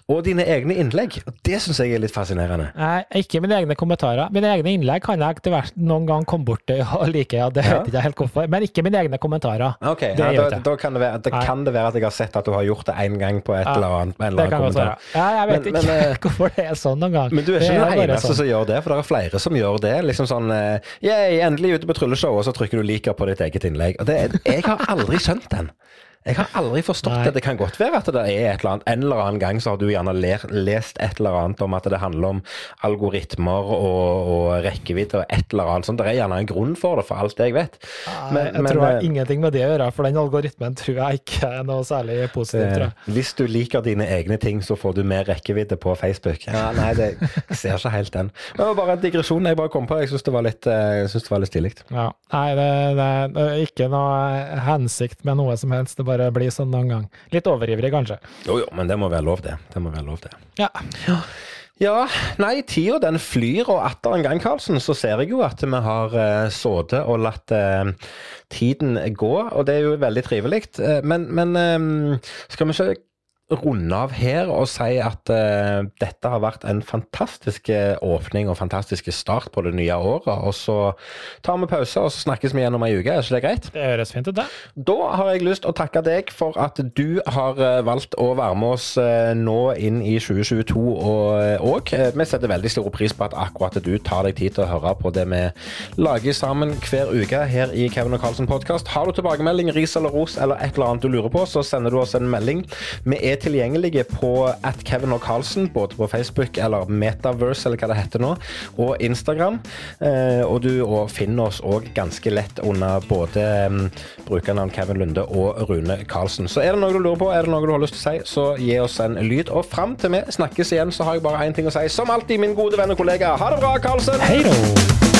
Og dine egne innlegg. Og det syns jeg er litt fascinerende. Nei, ikke mine egne kommentarer. Mine egne innlegg kan jeg til hvert noen gang komme bort til og like, ja, det Ja. vet ikke jeg helt hvorfor. Men ikke mine egne kommentarer. Ok, Det ja, da, da kan det, være, da kan det være at jeg har sett at du har gjort det én gang på et Ja, eller annet. En eller Det annen kan godt være. kommentar. Ja, jeg vet Men- ikke men, eh, hvorfor det er sånn noen gang. Men du er ikke den eneste sånn. som gjør det, for det er flere som gjør det. Liksom sånn Yeah, endelig ute på trylleshow, og så trykker du liker på ditt eget innlegg. Og det, jeg har aldri skjønt den. Jeg har aldri forstått Nei. det. Det kan godt være at det er et eller annet En eller annen gang så har du gjerne lest et eller annet om at det handler om algoritmer og, og rekkevidde og et eller annet sånt. Det er gjerne en grunn for det, for alt jeg vet. Men- jeg men, tror jeg har eh, ingenting med det å gjøre, for den algoritmen tror jeg ikke er noe særlig positivt. tror jeg. Eh, Hvis du liker dine egne ting, så får du mer rekkevidde på Facebook. Ja, nei, det, jeg ser ikke helt den. Det var bare en digresjon jeg bare kom på. Jeg syns det var litt, eh, det var litt stilig. Ja. Nei, det, det, det er ikke noe hensikt med noe som helst, det bare bli sånn noen gang. Litt overivrig, kanskje. Jo, jo, men det må være lov, det. Det må være lov, det. Ja. Ja, nei, tida den flyr, og atter en gang, Karlsen, så ser jeg jo at vi har uh, sittet og latt eh, tiden gå, og det er jo veldig trivelig. Eh, men men eh, skal vi ikke runde av her og si at uh, dette har vært en fantastisk eh, åpning og fantastisk start på det nye året, og så tar vi pause, og så snakkes vi igjen om ei uke, er ikke det greit? Det høres fint ut, det. Da har jeg lyst til å takke deg for at du har eh, valgt å være med oss nå inn i 2022 og òg. Vi setter veldig stor pris på at akkurat du tar deg tid til å høre på det vi lager sammen hver uke her i Kevin og Carlsen podkast. Har du tilbakemelding, ris eller ros eller et eller annet du lurer på, så sender du oss en melding. Vi er tilgjengelige på at Kevin og Carlsen, både på Facebook eller Metaverse eller hva det heter nå, og Instagram. Eh, og du finner oss òg ganske lett under både mm, brukernavn Kevin Lunde og Rune Karlsen. Så er det noe du lurer på, er det noe du har lyst til å si, så gi oss en lyd. Og fram til vi snakkes igjen, så har jeg bare én ting å si. Som alltid, min gode venn og kollega, ha det bra, Karlsen! Hei då!